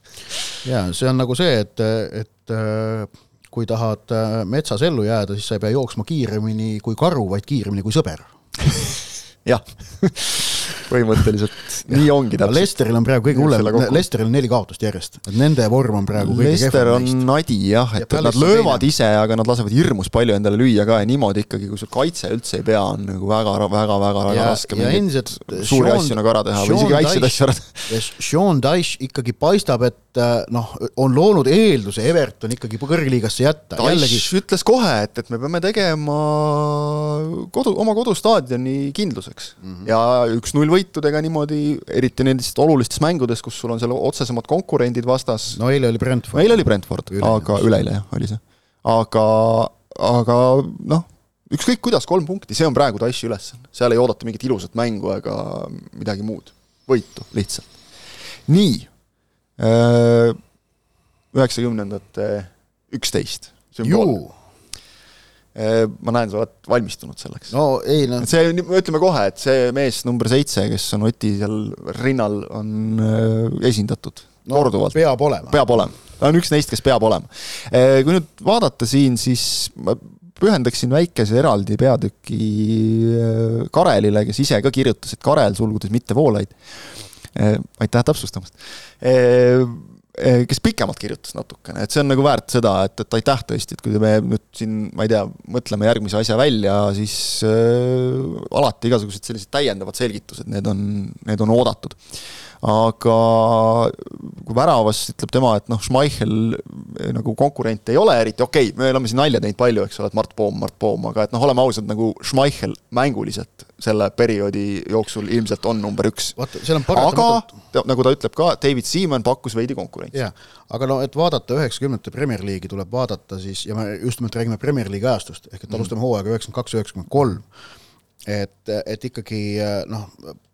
Speaker 3: jaa, see on nagu see, et, et äh, kui tahad äh, metsas ellu jääda, siis sa ei pea jooksma kiiremini kui karu, vaid kiiremini kui sõber
Speaker 2: jah põhimõtteliselt nii ongi täpselt.
Speaker 3: Lesteril on praegu kõige hullem, Lesteril on neli kaotust järjest, et nende vorm on praegu kõige
Speaker 2: Lester on neist. nadi jah, et, et nad löövad teine. ise, aga nad lasevad hirmus palju endale lüüa ka ja niimoodi ikkagi, kui sul kaitse üldse ei pea, on nagu väga, väga, väga, väga raske
Speaker 3: mingeid
Speaker 2: suuri Sean, asju nagu ära teha Sean või isegi väikseid asju ära
Speaker 3: teha. Sean Dyche ikkagi paistab, et äh, noh, on loonud eelduse Everton ikkagi kõrgliigasse jätta.
Speaker 2: Jällegi... ütles kohe, et, et me peame tegema kodu, oma kodustaadioni kindluseks mm -hmm. ja üks-null võit võitudega niimoodi, eriti nendest olulistes mängudes, kus sul on seal otsesemad konkurendid vastas.
Speaker 3: no eile oli Brentford.
Speaker 2: eile oli Brentford, aga üleeile jah, oli see. aga, aga noh, ükskõik kuidas, kolm punkti, see on praegu Daeshi ülesanne, seal ei oodata mingit ilusat mängu ega midagi muud, võitu lihtsalt. nii, üheksakümnendate üksteist sümbool Äh, ma näen, sa oled valmistunud selleks.
Speaker 3: no ei noh.
Speaker 2: see, ütleme kohe, et see mees number seitse, kes on Oti seal rinnal, on äh, esindatud no, korduvalt.
Speaker 3: peab olema.
Speaker 2: peab olema, ta on üks neist, kes peab olema. Äh, kui nüüd vaadata siin, siis ma pühendaksin väikese eraldi peatüki Karelile, kes ise ka kirjutas, et Karel, sulgudes mitte Voolaid. Aitäh täpsustamast. Eh, kes pikemalt kirjutas natukene, et see on nagu väärt seda, et, et aitäh tõesti, et kui me nüüd siin, ma ei tea, mõtleme järgmise asja välja, siis äh, alati igasugused sellised täiendavad selgitused, need on, need on oodatud aga kui väravas ütleb tema, et noh, Schmeichel eh, nagu konkurent ei ole eriti, okei okay,, me oleme siin nalja teinud palju, eks ole, et Mart Poom, Mart Poom, aga et noh, oleme ausad, nagu Schmeichel mänguliselt selle perioodi jooksul ilmselt on number üks. aga nagu ta ütleb ka, David Seaman pakkus veidi konkurentsi.
Speaker 3: jah, aga no et vaadata üheksakümnendate Premier League'i tuleb vaadata siis, ja me just nimelt räägime Premier League'i ajastust, ehk et alustame hooaega üheksakümmend kaks, üheksakümmend kolm et, et ikkagi noh,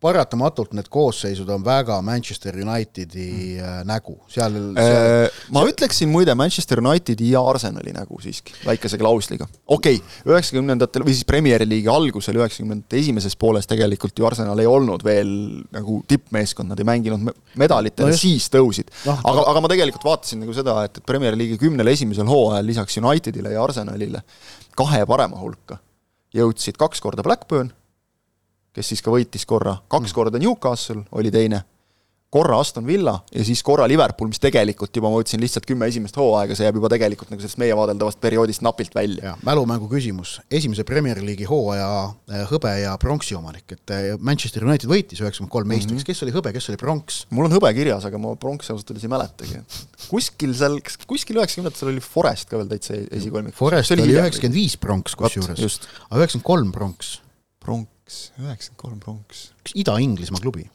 Speaker 3: paratamatult need koosseisud on väga Manchester Unitedi mm. nägu, seal,
Speaker 2: seal.... ma seal... ütleksin muide Manchester Unitedi ja Arsenali nägu siiski, väikese klausliga. okei okay,, üheksakümnendatel või siis Premier League'i algusel, üheksakümnendate esimeses pooles tegelikult ju Arsenal ei olnud veel nagu tippmeeskond, nad ei mänginud medalitele no, siis tõusid no,. aga, aga ma tegelikult vaatasin nagu seda, et, et Premier League'i kümnel esimesel hooajal lisaks Unitedile ja Arsenalile kahe parema hulka jõudsid kaks korda Blackburn, kes siis ka võitis korra, kaks mm. korda Newcastle oli teine, korra Aston Villa ja siis korra Liverpool, mis tegelikult juba, ma ütlesin, lihtsalt kümme esimest hooaega, see jääb juba tegelikult nagu sellest meie vaadeldavast perioodist napilt välja.
Speaker 3: mälumängu küsimus, esimese Premier League'i hooaja äh, hõbe ja pronksi omanik, et äh, Manchester United võitis üheksakümmend kolm meistriks mm, -hmm. kes oli hõbe, kes oli pronks?
Speaker 2: mul on hõbe kirjas, aga ma pronksi ausalt öeldes ei mäletagi. kuskil seal, kas kuskil üheksakümnendatel oli Forest ka veel täitsa esikolmik?
Speaker 3: Forest oli üheksakümmend viis pronks kusjuures, aga üheksakümmend kolm pronks.
Speaker 2: pronks, üheksakümmend kolm pronks.
Speaker 3: üks Ida-Inglismaa klubi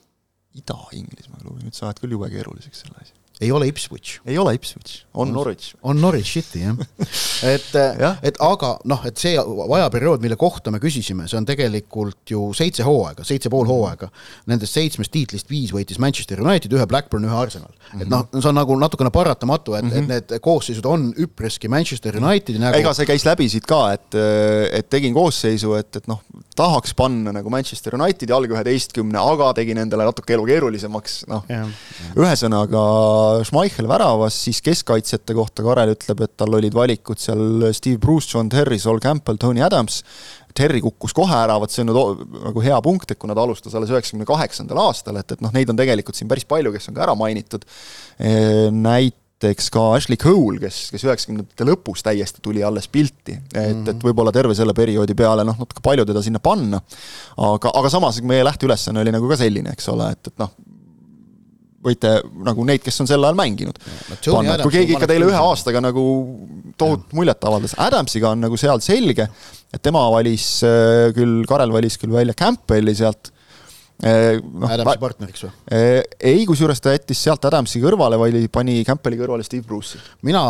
Speaker 2: Ida-Inglismaa klubi, nüüd sa ajad küll jube keeruliseks selle asja
Speaker 3: ei ole Ipswich.
Speaker 2: ei ole Ipswich, on Norwich.
Speaker 3: on Norwich City jah et et aga noh, et see ajaperiood, mille kohta me küsisime, see on tegelikult ju seitse hooaega, seitse pool hooaega. Nendest seitsmest tiitlist viis võitis Manchester United, ühe Blackburn, ühe Arsenal mm. -hmm. et noh, see on nagu natukene paratamatu, et mm, -hmm. et mhm. need koosseisud on üpriski Manchester Unitedi
Speaker 2: nägu. ega see käis läbi siit ka, et, et tegin koosseisu, et, et noh, tahaks panna nagu Manchester Unitedi alg üheteistkümne, aga tegin endale natuke elu keerulisemaks, noh, ühesõnaga Schmeichel väravas, siis keskkaitsjate kohta Karel ütleb, et tal olid valikud seal Steve Bruce, John Terry, Sol Campbell, Tony Adams, Terry kukkus kohe ära, vot see on nüüd nagu hea punkt, et kuna ta alustas alles üheksakümne kaheksandal aastal, et, et noh, neid on tegelikult siin päris palju, kes on ka ära mainitud, näiteks ka Ashley Cole, kes, kes üheksakümnendate lõpus täiesti tuli alles pilti, et mm, -hmm. et võib-olla terve selle perioodi peale noh, natuke palju teda sinna panna, aga, aga samas meie lähteülesanne oli nagu ka selline, eks ole, et, et noh, võite nagu neid, kes on sel ajal mänginud no,. kui keegi ikka teile ühe aastaga nagu tohutut muljet avaldas, Adamsiga on nagu seal selge, et tema valis äh, küll, Karel valis küll välja Campbelli sealt
Speaker 3: äh, no, Adamsi partneriks või?
Speaker 2: Äh, ei, kusjuures ta jättis sealt Adamsi kõrvale, vaid pani Campbelli kõrvale Steve Bruce'i.
Speaker 3: mina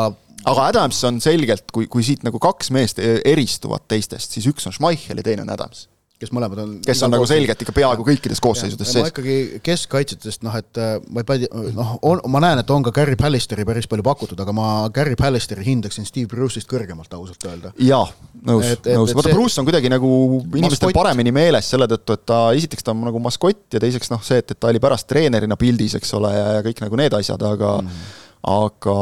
Speaker 2: aga Adams on selgelt, kui, kui siit nagu kaks meest eristuvad teistest, siis üks on Schmeichel ja teine on Adams
Speaker 3: kes mõlemad on
Speaker 2: kes on nagu selgelt ikka peaaegu kõikides koosseisudes sees.
Speaker 3: ma ikkagi keskkaitsjatest noh, et äh, ma ei pea, noh, on, ma näen, et on ka Gary Pallisteri päris palju pakutud, aga ma Gary Pallisteri hindaksin Steve Bruce'ist kõrgemalt, ausalt öelda.
Speaker 2: jaa, nõus, nõus, vaata Bruce on kuidagi nagu inimestel maskott. paremini meeles selle tõttu, et ta, esiteks ta on nagu maskott ja teiseks noh, see, et, et ta oli pärast treenerina pildis, eks ole, ja, ja kõik nagu need asjad, aga mm -hmm aga,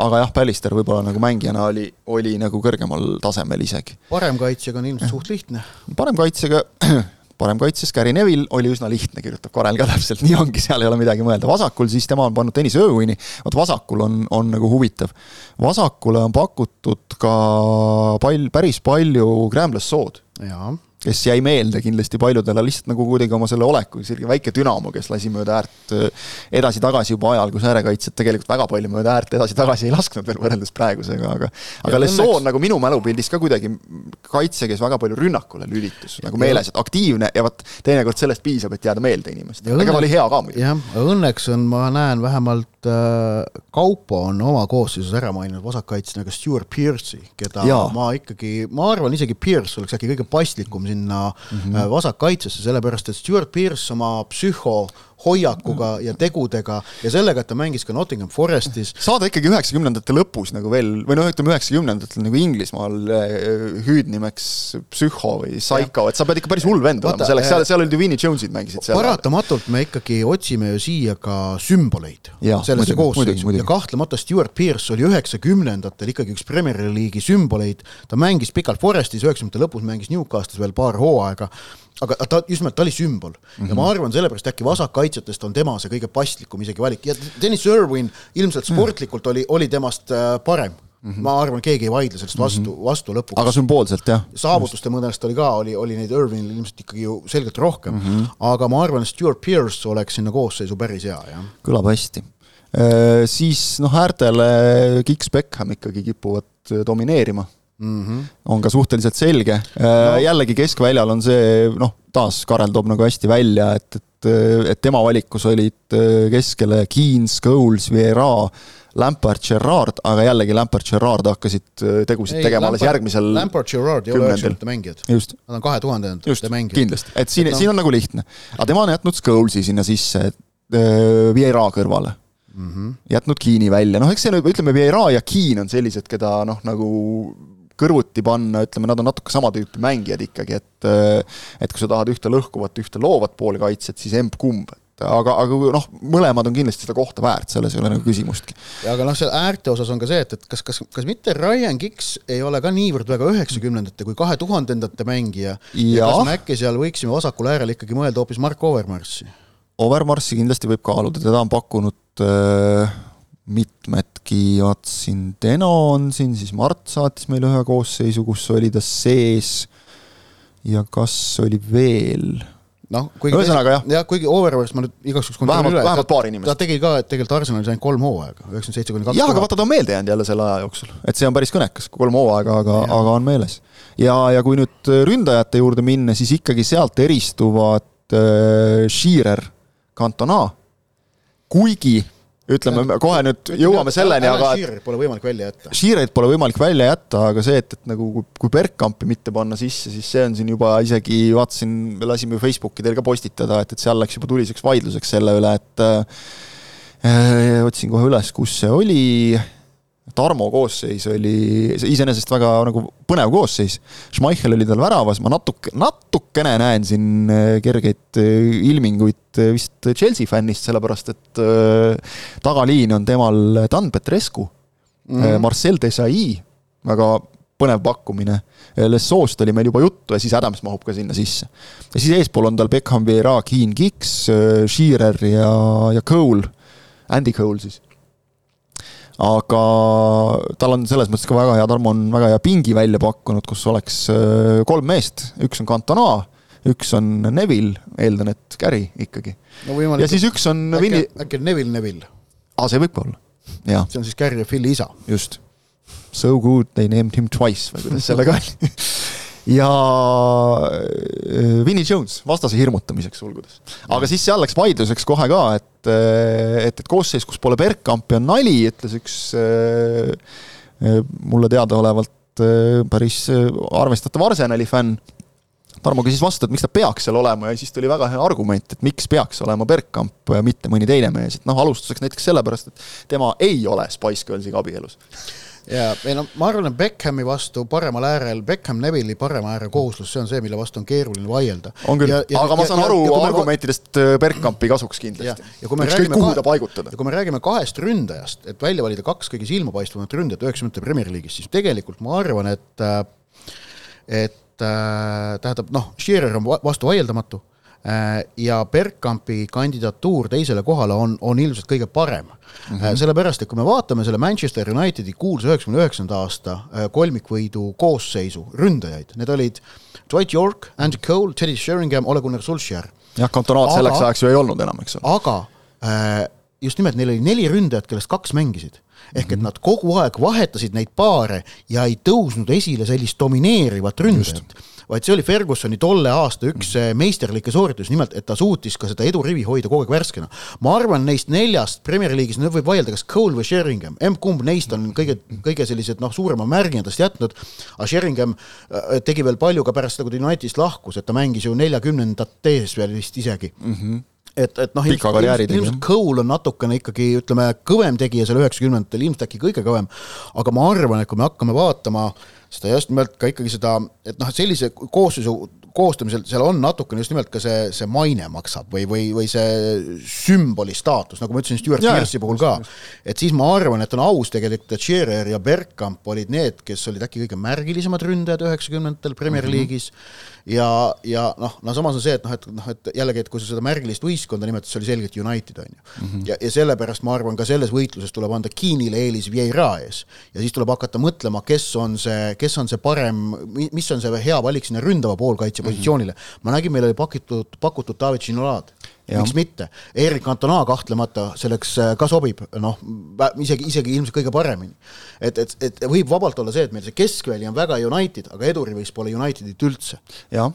Speaker 2: aga jah, Pallister võib-olla nagu mängijana oli, oli nagu kõrgemal tasemel isegi.
Speaker 3: paremkaitsjaga on ilmselt suht lihtne.
Speaker 2: paremkaitsjaga, paremkaitses Gary Neville oli üsna lihtne, kirjutab Karel ka täpselt, nii ongi, seal ei ole midagi mõelda. vasakul siis tema on pannud Tõnis Ööwini, vot vasakul on, on nagu huvitav. vasakule on pakutud ka pall, päris palju Graham Lassaud.
Speaker 3: jaa
Speaker 2: kes jäi meelde kindlasti paljudele lihtsalt nagu kuidagi oma selle oleku, selline väike dünamo, kes lasi mööda äärt edasi-tagasi juba ajal, kus äärekaitsjad tegelikult väga palju mööda äärt edasi-tagasi ei lasknud veel võrreldes praegusega, aga aga Lesson õnneks... nagu minu mälupildis ka kuidagi kaitse, kes väga palju rünnakule lülitus nagu meeles, et aktiivne ja vot teinekord sellest piisab, et jääda meelde inimestele, aga ta oli hea ka muidugi.
Speaker 3: jah, õnneks on, ma näen vähemalt äh, Kaupo on oma koosseisus ära maininud vasakkaitsjana ka Stewart Pearce'i, keda ja. ma ikkagi, ma arvan isegi Pearce oleks äkki kõige paslikum sinna mm -hmm. vasakkaitsesse, sellepärast et Stewart Pearce oma psühho hoiakuga ja tegudega ja sellega, et ta mängis ka Nottingham Forestis.
Speaker 2: saada ikkagi üheksakümnendate lõpus nagu veel, või noh, ütleme üheksakümnendatel nagu Inglismaal eh, hüüdnimeks psühho või psycho, et sa pead ikka päris hull vend olema selleks, seal, seal olid ju Vinnie Jones'id mängisid seal.
Speaker 3: paratamatult me ikkagi otsime ju siia ka sümboleid ja, sellesse koosseisu ja kahtlemata Stewart Pearce oli üheksakümnendatel ikkagi üks Premier League'i sümboleid, ta mängis pikalt Forestis, üheksakümnendate lõpus mängis Newcastle'is veel paar hooaega aga ta, just nimelt, ta oli sümbol mm -hmm. ja ma arvan, sellepärast äkki vasakkaitsjatest on tema see kõige paslikum isegi valik ja Dennis Irwin ilmselt mhm. sportlikult oli, oli temast äh, parem Mm -hmm. ma arvan, keegi ei vaidle sellest vastu mm, -hmm. vastu lõpuks.
Speaker 2: aga sümboolselt, jah.
Speaker 3: saavutuste mõnest oli ka, oli, oli neid Irvinil ilmselt ikkagi ju selgelt rohkem mm, -hmm. aga ma arvan, et Stewart Pearce oleks sinna koosseisu päris hea, jah.
Speaker 2: kõlab hästi e,. Siis noh, äärtele Kiks Beckham ikkagi kipuvad domineerima mm -hmm. on ka suhteliselt selge no.. jällegi keskväljal on see noh, taas Karel toob nagu hästi välja, et, et, et tema valikus olid keskele Keane, Scholes, Vieira, Lampard, Gerrard, aga jällegi Lampard, Gerrard hakkasid äh, tegusid ei, tegema alles järgmisel
Speaker 3: Lampard, Gerrard ei ole üheksakümnendate mängijad. Nad on kahe tuhandendate mängijad.
Speaker 2: kindlasti, et siin no., siin on nagu lihtne. aga tema on jätnud Scholes'i sinna sisse, äh, Vieira kõrvale mm. -hmm. jätnud Keeni välja, noh, eks see nüüd, ütleme, Vieira ja Keen on sellised, keda noh, nagu kõrvuti panna, ütleme, nad on natuke sama tüüpi mängijad ikkagi, et et kui sa tahad ühte lõhkuvat, ühte loovat poolkaitset, siis emb-kumb, aga, aga noh, mõlemad on kindlasti seda kohta väärt, selles ei ole nagu küsimustki.
Speaker 3: aga noh, seal äärte osas on ka see, et, et kas, kas, kas mitte Ryan Giggs ei ole ka niivõrd väga üheksakümnendate kui kahe tuhandendate mängija ja, ja kas me äkki seal võiksime vasakul äärel ikkagi mõelda hoopis Mark Overmarssi?
Speaker 2: Overmarssi kindlasti võib kaaluda, teda on pakkunud äh, mitmedki, vaatasin, Deno on siin, siis Mart saatis meile ühe koosseisu, kus oli ta sees ja kas oli veel
Speaker 3: noh, kuigi ühesõnaga jah. jah, kuigi Overwatch ma nüüd igaks juhuks
Speaker 2: vähemalt, vähemalt paar inimest.
Speaker 3: ta tegi ka tegelikult Arsenalis ainult kolm hooaega, üheksakümmend seitse kuni kaks
Speaker 2: jah, aga vaata, ta on meelde jäänud jälle selle aja jooksul, et see on päris kõnekas, kolm hooaega, aga, aga on meeles. ja, ja kui nüüd ründajate juurde minna, siis ikkagi sealt eristuvad äh, Shearer, Cantona, kuigi ütleme kohe nüüd jõuame selleni, aga
Speaker 3: Shearerit pole võimalik välja jätta.
Speaker 2: Shearerit pole võimalik välja jätta, aga see, et, et nagu kui, Bergkampi mitte panna sisse, siis see on siin juba isegi, vaatasin, me lasime Facebooki teil ka postitada, et, et seal läks juba tuliseks vaidluseks selle üle, et äh, otsin kohe üles, kus see oli Tarmo koosseis oli iseenesest väga nagu põnev koosseis. Schmeichel oli tal väravas, ma natuke, natukene näen siin äh, kergeid äh, ilminguid äh, vist Chelsea fännist, sellepärast et tagaliin on temal Dan Petrescu mm, -hmm. Marcel Desailly, väga põnev pakkumine. Lessoost oli meil juba juttu ja siis Adams mahub ka sinna sisse. ja siis eespool on tal Beckham, Vieira, Keen, Giggs, Shearer ja, ja Cole, Andy Cole siis aga tal on selles mõttes ka väga hea, Tarmo on väga hea pingi välja pakkunud, kus oleks äh, kolm meest, üks on Cantona, üks on Neville, eeldan, et Gary ikkagi no. ja siis üks on
Speaker 3: äkki, Vini... äkki Neville Neville?
Speaker 2: aa, see võib ka olla, jah.
Speaker 3: see on siis Gary ja Phil'i isa.
Speaker 2: just. So good they named him twice või kuidas sellega oli ja äh, Vinnie Jones vastase hirmutamiseks sulgudes. aga siis seal läks vaidluseks kohe ka, et, äh, et, et koosseis, kus pole Bergkampi, on nali, ütles üks äh, mulle teadaolevalt päris arvestatav Arsenali fänn. Tarmo küsis vastu, et miks ta peaks seal olema ja siis tuli väga hea argument, et miks peaks olema Bergkamp, mitte mõni teine mees, et noh, alustuseks näiteks sellepärast, et tema ei ole Spice Girlsiga abielus
Speaker 3: ja ei no ma arvan, et Beckhami vastu paremal äärel, Beckham Neville'i parema ääre kohuslus, see on see, mille vastu on keeruline vaielda.
Speaker 2: on küll, aga ma saan ja, aru ja, argumentidest me... Äh, Bergkampi kasuks kindlasti. ükskõik kuhu ta paigutada.
Speaker 3: ja kui me räägime kahest ründajast, et välja valida kaks kõige silmapaistvamat ründajat üheksakümnendate Premier League'is, siis tegelikult ma arvan, et äh, et äh, tähendab noh, Shearer on vastu vaieldamatu ja Bergkampi kandidatuur teisele kohale on, on ilmselt kõige parem mm. -hmm. sellepärast, et kui me vaatame selle Manchester Unitedi kuulsa üheksakümne üheksanda aasta äh, kolmikvõidu koosseisu ründajaid, need olid Dwight York, Andy Cole, Teddy Sheringham, Ole Gunnar Solskjaer.
Speaker 2: jah, kantonaat selleks ajaks ju ei olnud enam, eks
Speaker 3: ole. aga just nimelt, neil oli neli ründajat, kellest kaks mängisid ehk et mhm. nad kogu aeg vahetasid neid paare ja ei tõusnud esile sellist domineerivat ründajat vaid see oli Fergusoni tolle aasta üks mm. meisterlikke sooritusi, nimelt et ta suutis ka seda edurivi hoida kogu aeg värskena. ma arvan, neist neljast Premier League'is, nüüd võib vaielda, kas Cole või Sheringham, emb-kumb neist on kõige, kõige sellised noh, suurema märgi endast jätnud, aga Sheringham äh, tegi veel palju ka pärast seda, kui ta Unitedist lahkus, et ta mängis ju neljakümnendates veel vist isegi mm. -hmm et, et noh, ilmselt, ilmselt Cole on natukene ikkagi ütleme, kõvem tegija seal üheksakümnendatel, ilmselt äkki kõige kõvem, aga ma arvan, et kui me hakkame vaatama äh, seda just nimelt ka ikkagi seda, et noh, sellise koosseisu koostamisel seal on natukene just nimelt ka see, see maine maksab või, või, või see sümboli staatus, nagu ma ütlesin Stewart Pearce'i puhul ka. et siis ma arvan, et on aus tegelikult, et Shearer ja Bergkamp olid need, kes olid äkki kõige märgilisemad ründajad üheksakümnendatel Premier mhm. League'is mm. -hmm ja, ja noh, no samas on see, et noh, et noh, et jällegi, et kui sa seda märgilist võistkonda nimetad, see oli selgelt United, on ju mm. -hmm. ja, ja sellepärast ma arvan, ka selles võitluses tuleb anda Keenile eelis Vieira ees. ja siis tuleb hakata mõtlema, kes on see, kes on see parem, mis on see hea valik sinna ründava poolkaitse positsioonile mm. -hmm. ma nägin, meil oli pakitud, pakutud David Ginolad miks mitte, Erik Cantona kahtlemata selleks äh, ka sobib, noh, isegi, isegi ilmselt kõige paremini. et, et, et võib vabalt olla see, et meil see keskväli on väga United, aga edurivis pole Unitedit üldse.
Speaker 2: jah,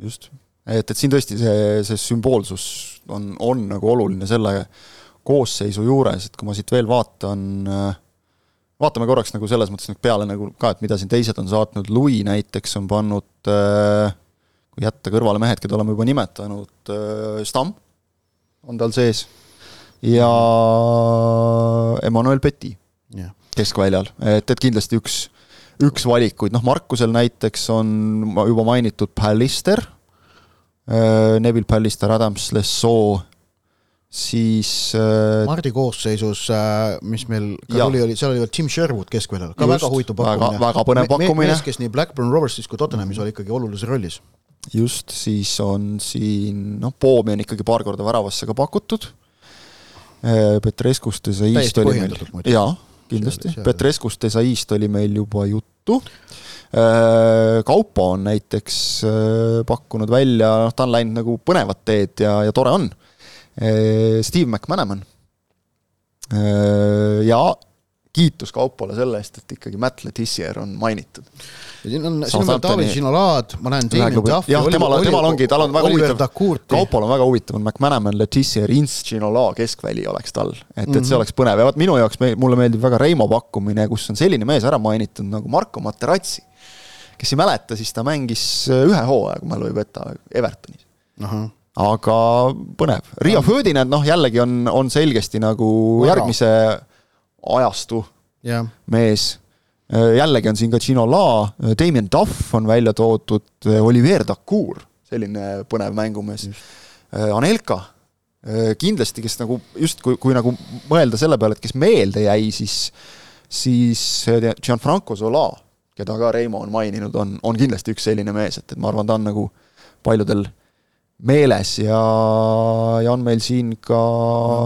Speaker 2: just. et, et siin tõesti see, see sümboolsus on, on nagu oluline selle koosseisu juures, et kui ma siit veel vaatan, vaatame korraks nagu selles mõttes nüüd peale nagu ka, et mida siin teised on saatnud, Louis näiteks on pannud, kui jätta kõrvale mehed, keda oleme juba nimetanud, Stam on tal sees. Ja Emmanuel Petit yeah. keskväljal, et, et kindlasti üks, üks valikuid, noh Markusel näiteks on juba mainitud Pallister, Neville Pallister, Adams, Lessoo siis
Speaker 3: äh, Mardi koosseisus, äh, mis meil ka ja. tuli, oli, seal oli veel Tim Sherwood keskväljal, ka Just, väga huvitav pakkumine.
Speaker 2: väga põnev pakkumine.
Speaker 3: mees, kes nii Blackburn Roversis kui Tottenhamis oli ikkagi olulises rollis.
Speaker 2: just, siis on siin noh, Poomi on ikkagi paar korda väravasse ka pakutud. Äh, Petreskust ja Saist oli meil, jaa, kindlasti, Petreskust ja Saist oli meil juba juttu. Kaupo on näiteks pakkunud välja, noh ta on läinud nagu põnevat teed ja, ja tore on Steve McManaman. Eh, ja kiitus Kaupole selle eest, et ikkagi Matt Letizier on mainitud.
Speaker 3: siin on, siin on veel David Ginolaad, ma näen Damien Duffy.
Speaker 2: jah, temal, temal ongi, tal on väga huvitav, Kaupol on väga huvitav, on McManaman, Letizier, Ints, Ginola keskväli oleks tal. et, et see mhm. oleks põnev ja vot minu jaoks, mulle meeldib väga Reimo pakkumine, kus on selline mees ära mainitud nagu Marko Materazzi. kes ei mäleta, siis ta mängis ühe hooaja, kui mälu ei peta, Evertonis aga põnev. Riia Ferdinand, noh jällegi on, on selgesti nagu Väga. järgmise ajastu yeah. mees. jällegi on siin ka Gino La, Damien Duff on välja toodud, Olivier Dacour, selline põnev mängumees. Anelka, kindlasti, kes nagu just kui, kui nagu mõelda selle peale, et kes meelde jäi, siis siis Gianfranco Zola, keda ka Reimo on maininud, on, on kindlasti üks selline mees, et, et ma arvan, ta on nagu paljudel äh, meeles ja, ja on meil siin ka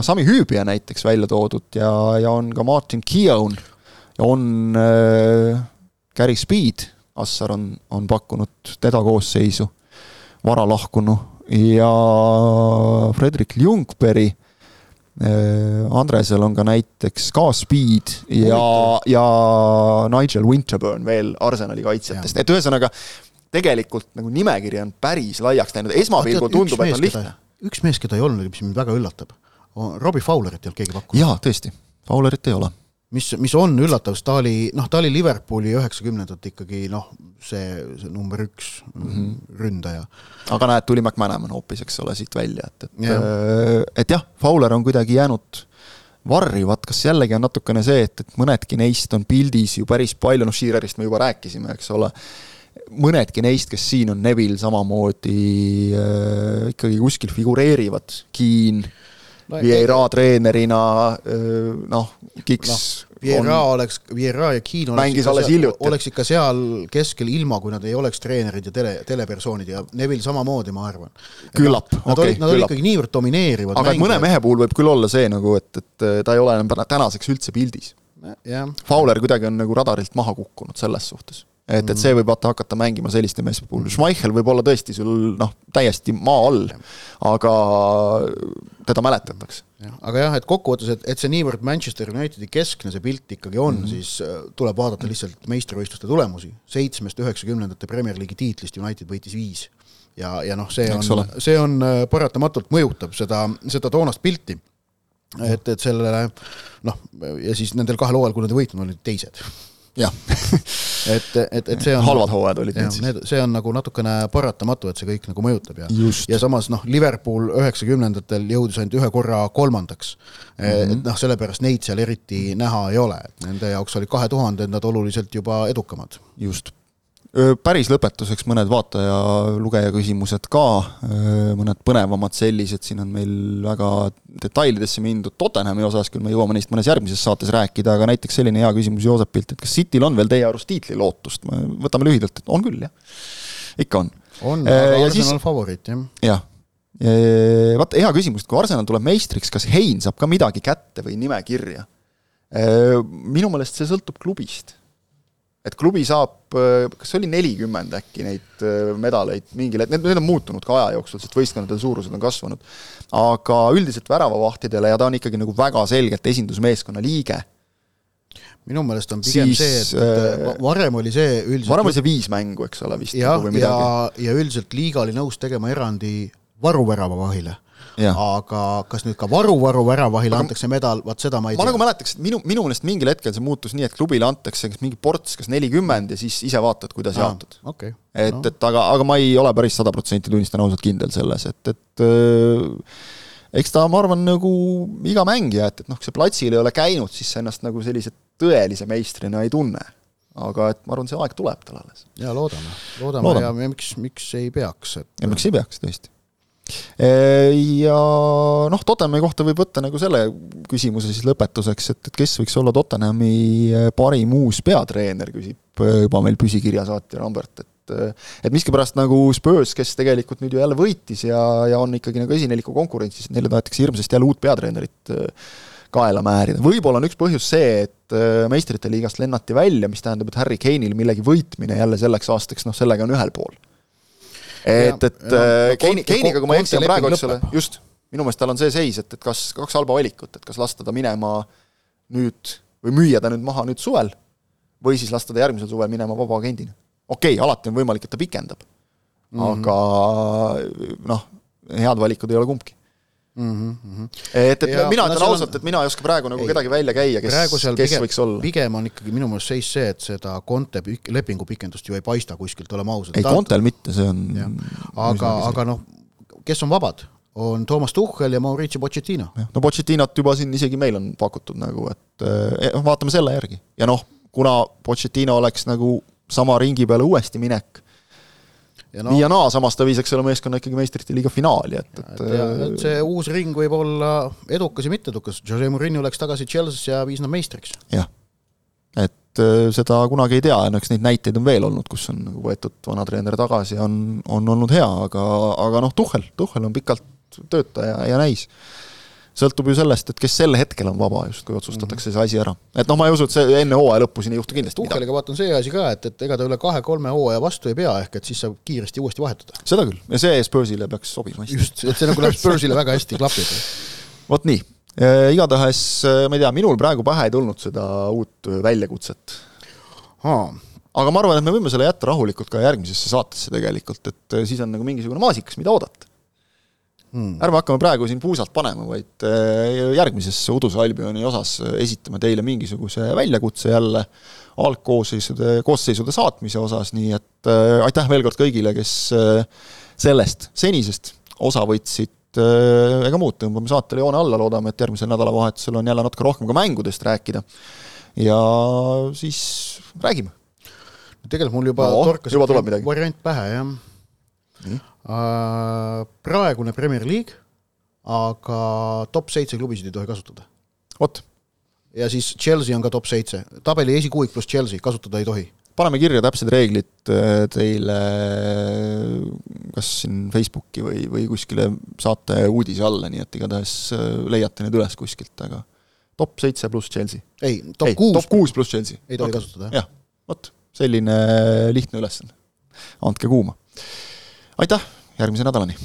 Speaker 2: Sami Hüübija näiteks välja toodud ja, ja on ka Martin Keown ja on äh, Gary Speed, Assar on, on pakkunud teda koosseisu, varalahkunu, ja Fredrik Ljungberg äh,, Andresel on ka näiteks ka Speed ja, ja Nigel Winterburn veel Arsenali kaitsjatest, et ühesõnaga tegelikult nagu nimekiri on päris laiaks läinud, esmapilgul tundub, et on lihtne.
Speaker 3: üks mees, keda ei olnud, mis mind väga üllatab, Robbie Fowlerit ei olnud keegi pakkunud.
Speaker 2: jaa, tõesti, Fowlerit ei ole.
Speaker 3: mis, mis on üllatav, sest ta oli, noh, ta oli Liverpooli üheksakümnendate ikkagi noh, see, see number üks mm -hmm. ründaja.
Speaker 2: aga näed, tuli McManaman hoopis, eks ole, siit välja, et, et ja. Äh, et jah, Fowler on kuidagi jäänud varri, vaat kas jällegi on natukene see, et, et mõnedki neist on pildis ju päris palju, noh, Shearerist me juba rääkisime, eks ole, mõnedki neist, kes siin on, Neville samamoodi äh, ikkagi kuskil figureerivad, Keen no,, Vieira treenerina äh,, noh, Kiks no.
Speaker 3: Vieira on, oleks, Vieira ja Keen
Speaker 2: oleks ikka, seal,
Speaker 3: oleks ikka seal keskel, ilma kui nad ei oleks treenerid ja tele, telepersoonid ja Neville samamoodi, ma arvan.
Speaker 2: küllap, okei,
Speaker 3: küllap. Nad olid ikkagi niivõrd domineerivad
Speaker 2: aga mängijad. mõne mehe puhul võib küll olla see nagu, et, et ta ei ole enam tänaseks üldse pildis. Fowler kuidagi on nagu radarilt maha kukkunud selles suhtes et, et see võib vaata hakata mängima selliste meeste puhul, Schmeichel võib olla tõesti sul noh, täiesti maa all, aga teda mäletatakse.
Speaker 3: aga jah, et kokkuvõttes, et, et see niivõrd Manchester Unitedi keskne see pilt ikkagi on mm, -hmm. siis äh, tuleb vaadata lihtsalt meistrivõistluste tulemusi. seitsmest üheksakümnendate Premier League'i tiitlist United võitis viis. ja, ja noh, see on, see on äh, paratamatult mõjutab seda, seda toonast pilti et, et sellele noh, ja siis nendel kahel hooajal, kui nad ei võitnud, olid teised
Speaker 2: jah
Speaker 3: et, et, et see on
Speaker 2: halvad hooajad olid need siis.
Speaker 3: see on nagu natukene paratamatu, et see kõik nagu mõjutab ja ja samas noh, Liverpool üheksakümnendatel jõudis ainult ühe korra kolmandaks mm. -hmm. et noh, sellepärast neid seal eriti näha ei ole, nende jaoks olid kahe tuhanded nad oluliselt juba edukamad.
Speaker 2: just päris lõpetuseks mõned vaataja-lugeja küsimused ka, mõned põnevamad sellised, siin on meil väga detailidesse mindud Tottenhami osas, küll me jõuame neist mõnes järgmises saates rääkida, aga näiteks selline hea küsimus Joosepilt, et kas Cityl on veel teie arust tiitlilootust, võtame lühidalt, et on küll, jah. ikka on.
Speaker 3: on, aga Arsenal siis, favoriit, jah.
Speaker 2: jah, vaata hea küsimus, et kui Arsenal tuleb meistriks, kas Hein saab ka midagi kätte või nimekirja? Minu meelest see sõltub klubist et klubi saab, kas see oli nelikümmend äkki neid äh, medaleid mingil hetkel, need, on muutunud ka aja jooksul, sest võistkondade suurused on kasvanud. aga üldiselt väravavahtidele ja ta on ikkagi nagu väga selgelt esindusmeeskonna liige.
Speaker 3: minu meelest on pigem siis, see, et, äh, varem oli see üldiselt
Speaker 2: varem oli see viis mängu, eks ole, vist.
Speaker 3: jah, nagu ja, ja üldiselt liiga oli nõus tegema erandi varuväravavahile aga kas nüüd ka varu-varu väravahile aga... antakse medal, vaat seda ma ei
Speaker 2: ma tea. ma nagu mäletaks, et minu, minu meelest mingil hetkel see muutus nii, et klubile antakse kas mingi ports, kas nelikümmend ja siis ise vaatad, kuidas jaotud
Speaker 3: okay..
Speaker 2: et no., et aga, aga ma ei ole päris sada protsenti, tunnistan ausalt, kindel selles, et, et äh, eks ta, ma arvan, nagu iga mängija, et, et noh, kui sa platsil ei ole käinud, siis sa ennast nagu sellise tõelise meistrina ei tunne. aga et ma arvan, see aeg tuleb tal alles.
Speaker 3: jaa, loodame, loodame, loodame. ja miks, miks ei peaks, et
Speaker 2: ja miks ei peaks, tõesti ja noh, Tottenhami kohta võib võtta nagu selle küsimuse siis lõpetuseks, et, et kes võiks olla Tottenhami parim uus peatreener, küsib juba meil püsikirja saatja Rambert, et et miskipärast nagu Spurs, kes tegelikult nüüd ju jälle võitis ja, ja on ikkagi nagu esineliku konkurentsis, neile tahetakse hirmsasti jälle uut peatreenerit kaela määrida, võib-olla on üks põhjus see, et meistrite liigast lennati välja, mis tähendab, et Harry Kane'il millegi võitmine jälle selleks aastaks, noh sellega on ühel pool et, et äh, Keini, Keiniga, kui ma ei eksi, on praegu, eks ole, just, minu meelest tal on see seis, et, et kas, kaks halba valikut, et kas lasta ta minema nüüd või müüa ta nüüd maha nüüd suvel või siis lasta ta järgmisel suvel minema vabaagendina. okei okay,, alati on võimalik, et ta pikendab. Mm, -hmm. aga noh, head valikud ei ole kumbki mm. -hmm. et, et ja, mina ütlen no, ausalt, et mina ei oska praegu nagu ei, kedagi välja käia, kes, kes pigem, võiks olla.
Speaker 3: pigem on ikkagi minu meelest seis see, et seda Conte pik-, lepingu pikendust ju ei paista kuskilt, oleme ausad.
Speaker 2: ei, Contel mitte, see on
Speaker 3: aga, aga noh, kes on vabad? on Toomas Tuhhel ja Mauricio Pochettino.
Speaker 2: no Pochettinot juba siin isegi meil on pakutud nagu, et eh, noh, vaatame selle järgi. ja noh, kuna Pochettino oleks nagu sama ringi peale uuesti minek ja no, nii ja naa, samas ta viis, eks ole, meeskonna ikkagi meistrite liiga finaali, et,
Speaker 3: et et see uus ring võib olla edukas ja mitteedukas, Jose Murillo läks tagasi Chelsea'sse ja viis nad meistriks.
Speaker 2: jah, et äh, seda kunagi ei tea, no eks neid näiteid on veel olnud, kus on nagu võetud vana treener tagasi ja on, on olnud hea, aga, aga noh, Tuhhel, Tuhhel on pikalt töötaja ja näis sõltub ju sellest, et kes sel hetkel on vaba just, kui otsustatakse -hmm. see asi ära. et noh, ma ei usu, et see enne hooaja lõppu siin ei juhtu kindlasti
Speaker 3: midagi. Tuhheliga vaata on see asi ka, et, et ega ta üle kahe-kolme hooaja vastu ei pea, ehk et siis saab kiiresti uuesti vahetada.
Speaker 2: seda küll, ja see Spursile peaks sobima
Speaker 3: hästi. just, et see nagu läheb Spursile väga hästi klapib.
Speaker 2: vot nii e,, igatahes ma ei tea, minul praegu pähe ei tulnud seda uut väljakutset. aga ma arvan, et me võime selle jätta rahulikult ka järgmisesse saatesse tegelikult, et siis on nagu mingisugune maasikas, mida oodata hmm.. ärme hakkame praegu siin puusalt panema, vaid äh, järgmises Uduse Albioni osas esitame teile mingisuguse väljakutse jälle algkoosseisude, koosseisude saatmise osas, nii et äh, aitäh veel kord kõigile, kes äh, sellest senisest osa võtsid, ega muud, tõmbame saatele joone alla, loodame, et järgmisel nädalavahetusel on jälle natuke rohkem ka mängudest rääkida. ja siis räägime.
Speaker 3: tegelikult mul juba no,
Speaker 2: torkas juba tuleb midagi.
Speaker 3: variant pähe, jah mm.. praegune Premier League, aga top seitse klubisid ei tohi kasutada.
Speaker 2: vot.
Speaker 3: ja siis Chelsea on ka top seitse, tabeli esikuuik pluss Chelsea, kasutada ei tohi
Speaker 2: paneme kirja täpsed reeglid äh, teile kas siin Facebooki või, või kuskile saate uudise alla, nii et igatahes äh, leiate need üles kuskilt, aga top seitse pluss Chelsea.
Speaker 3: ei, top kuus.
Speaker 2: top kuus pluss Chelsea.
Speaker 3: ei tohi okay. kasutada, jah.
Speaker 2: jah, vot, selline lihtne ülesanne. andke kuuma aitäh, järgmise nädalani!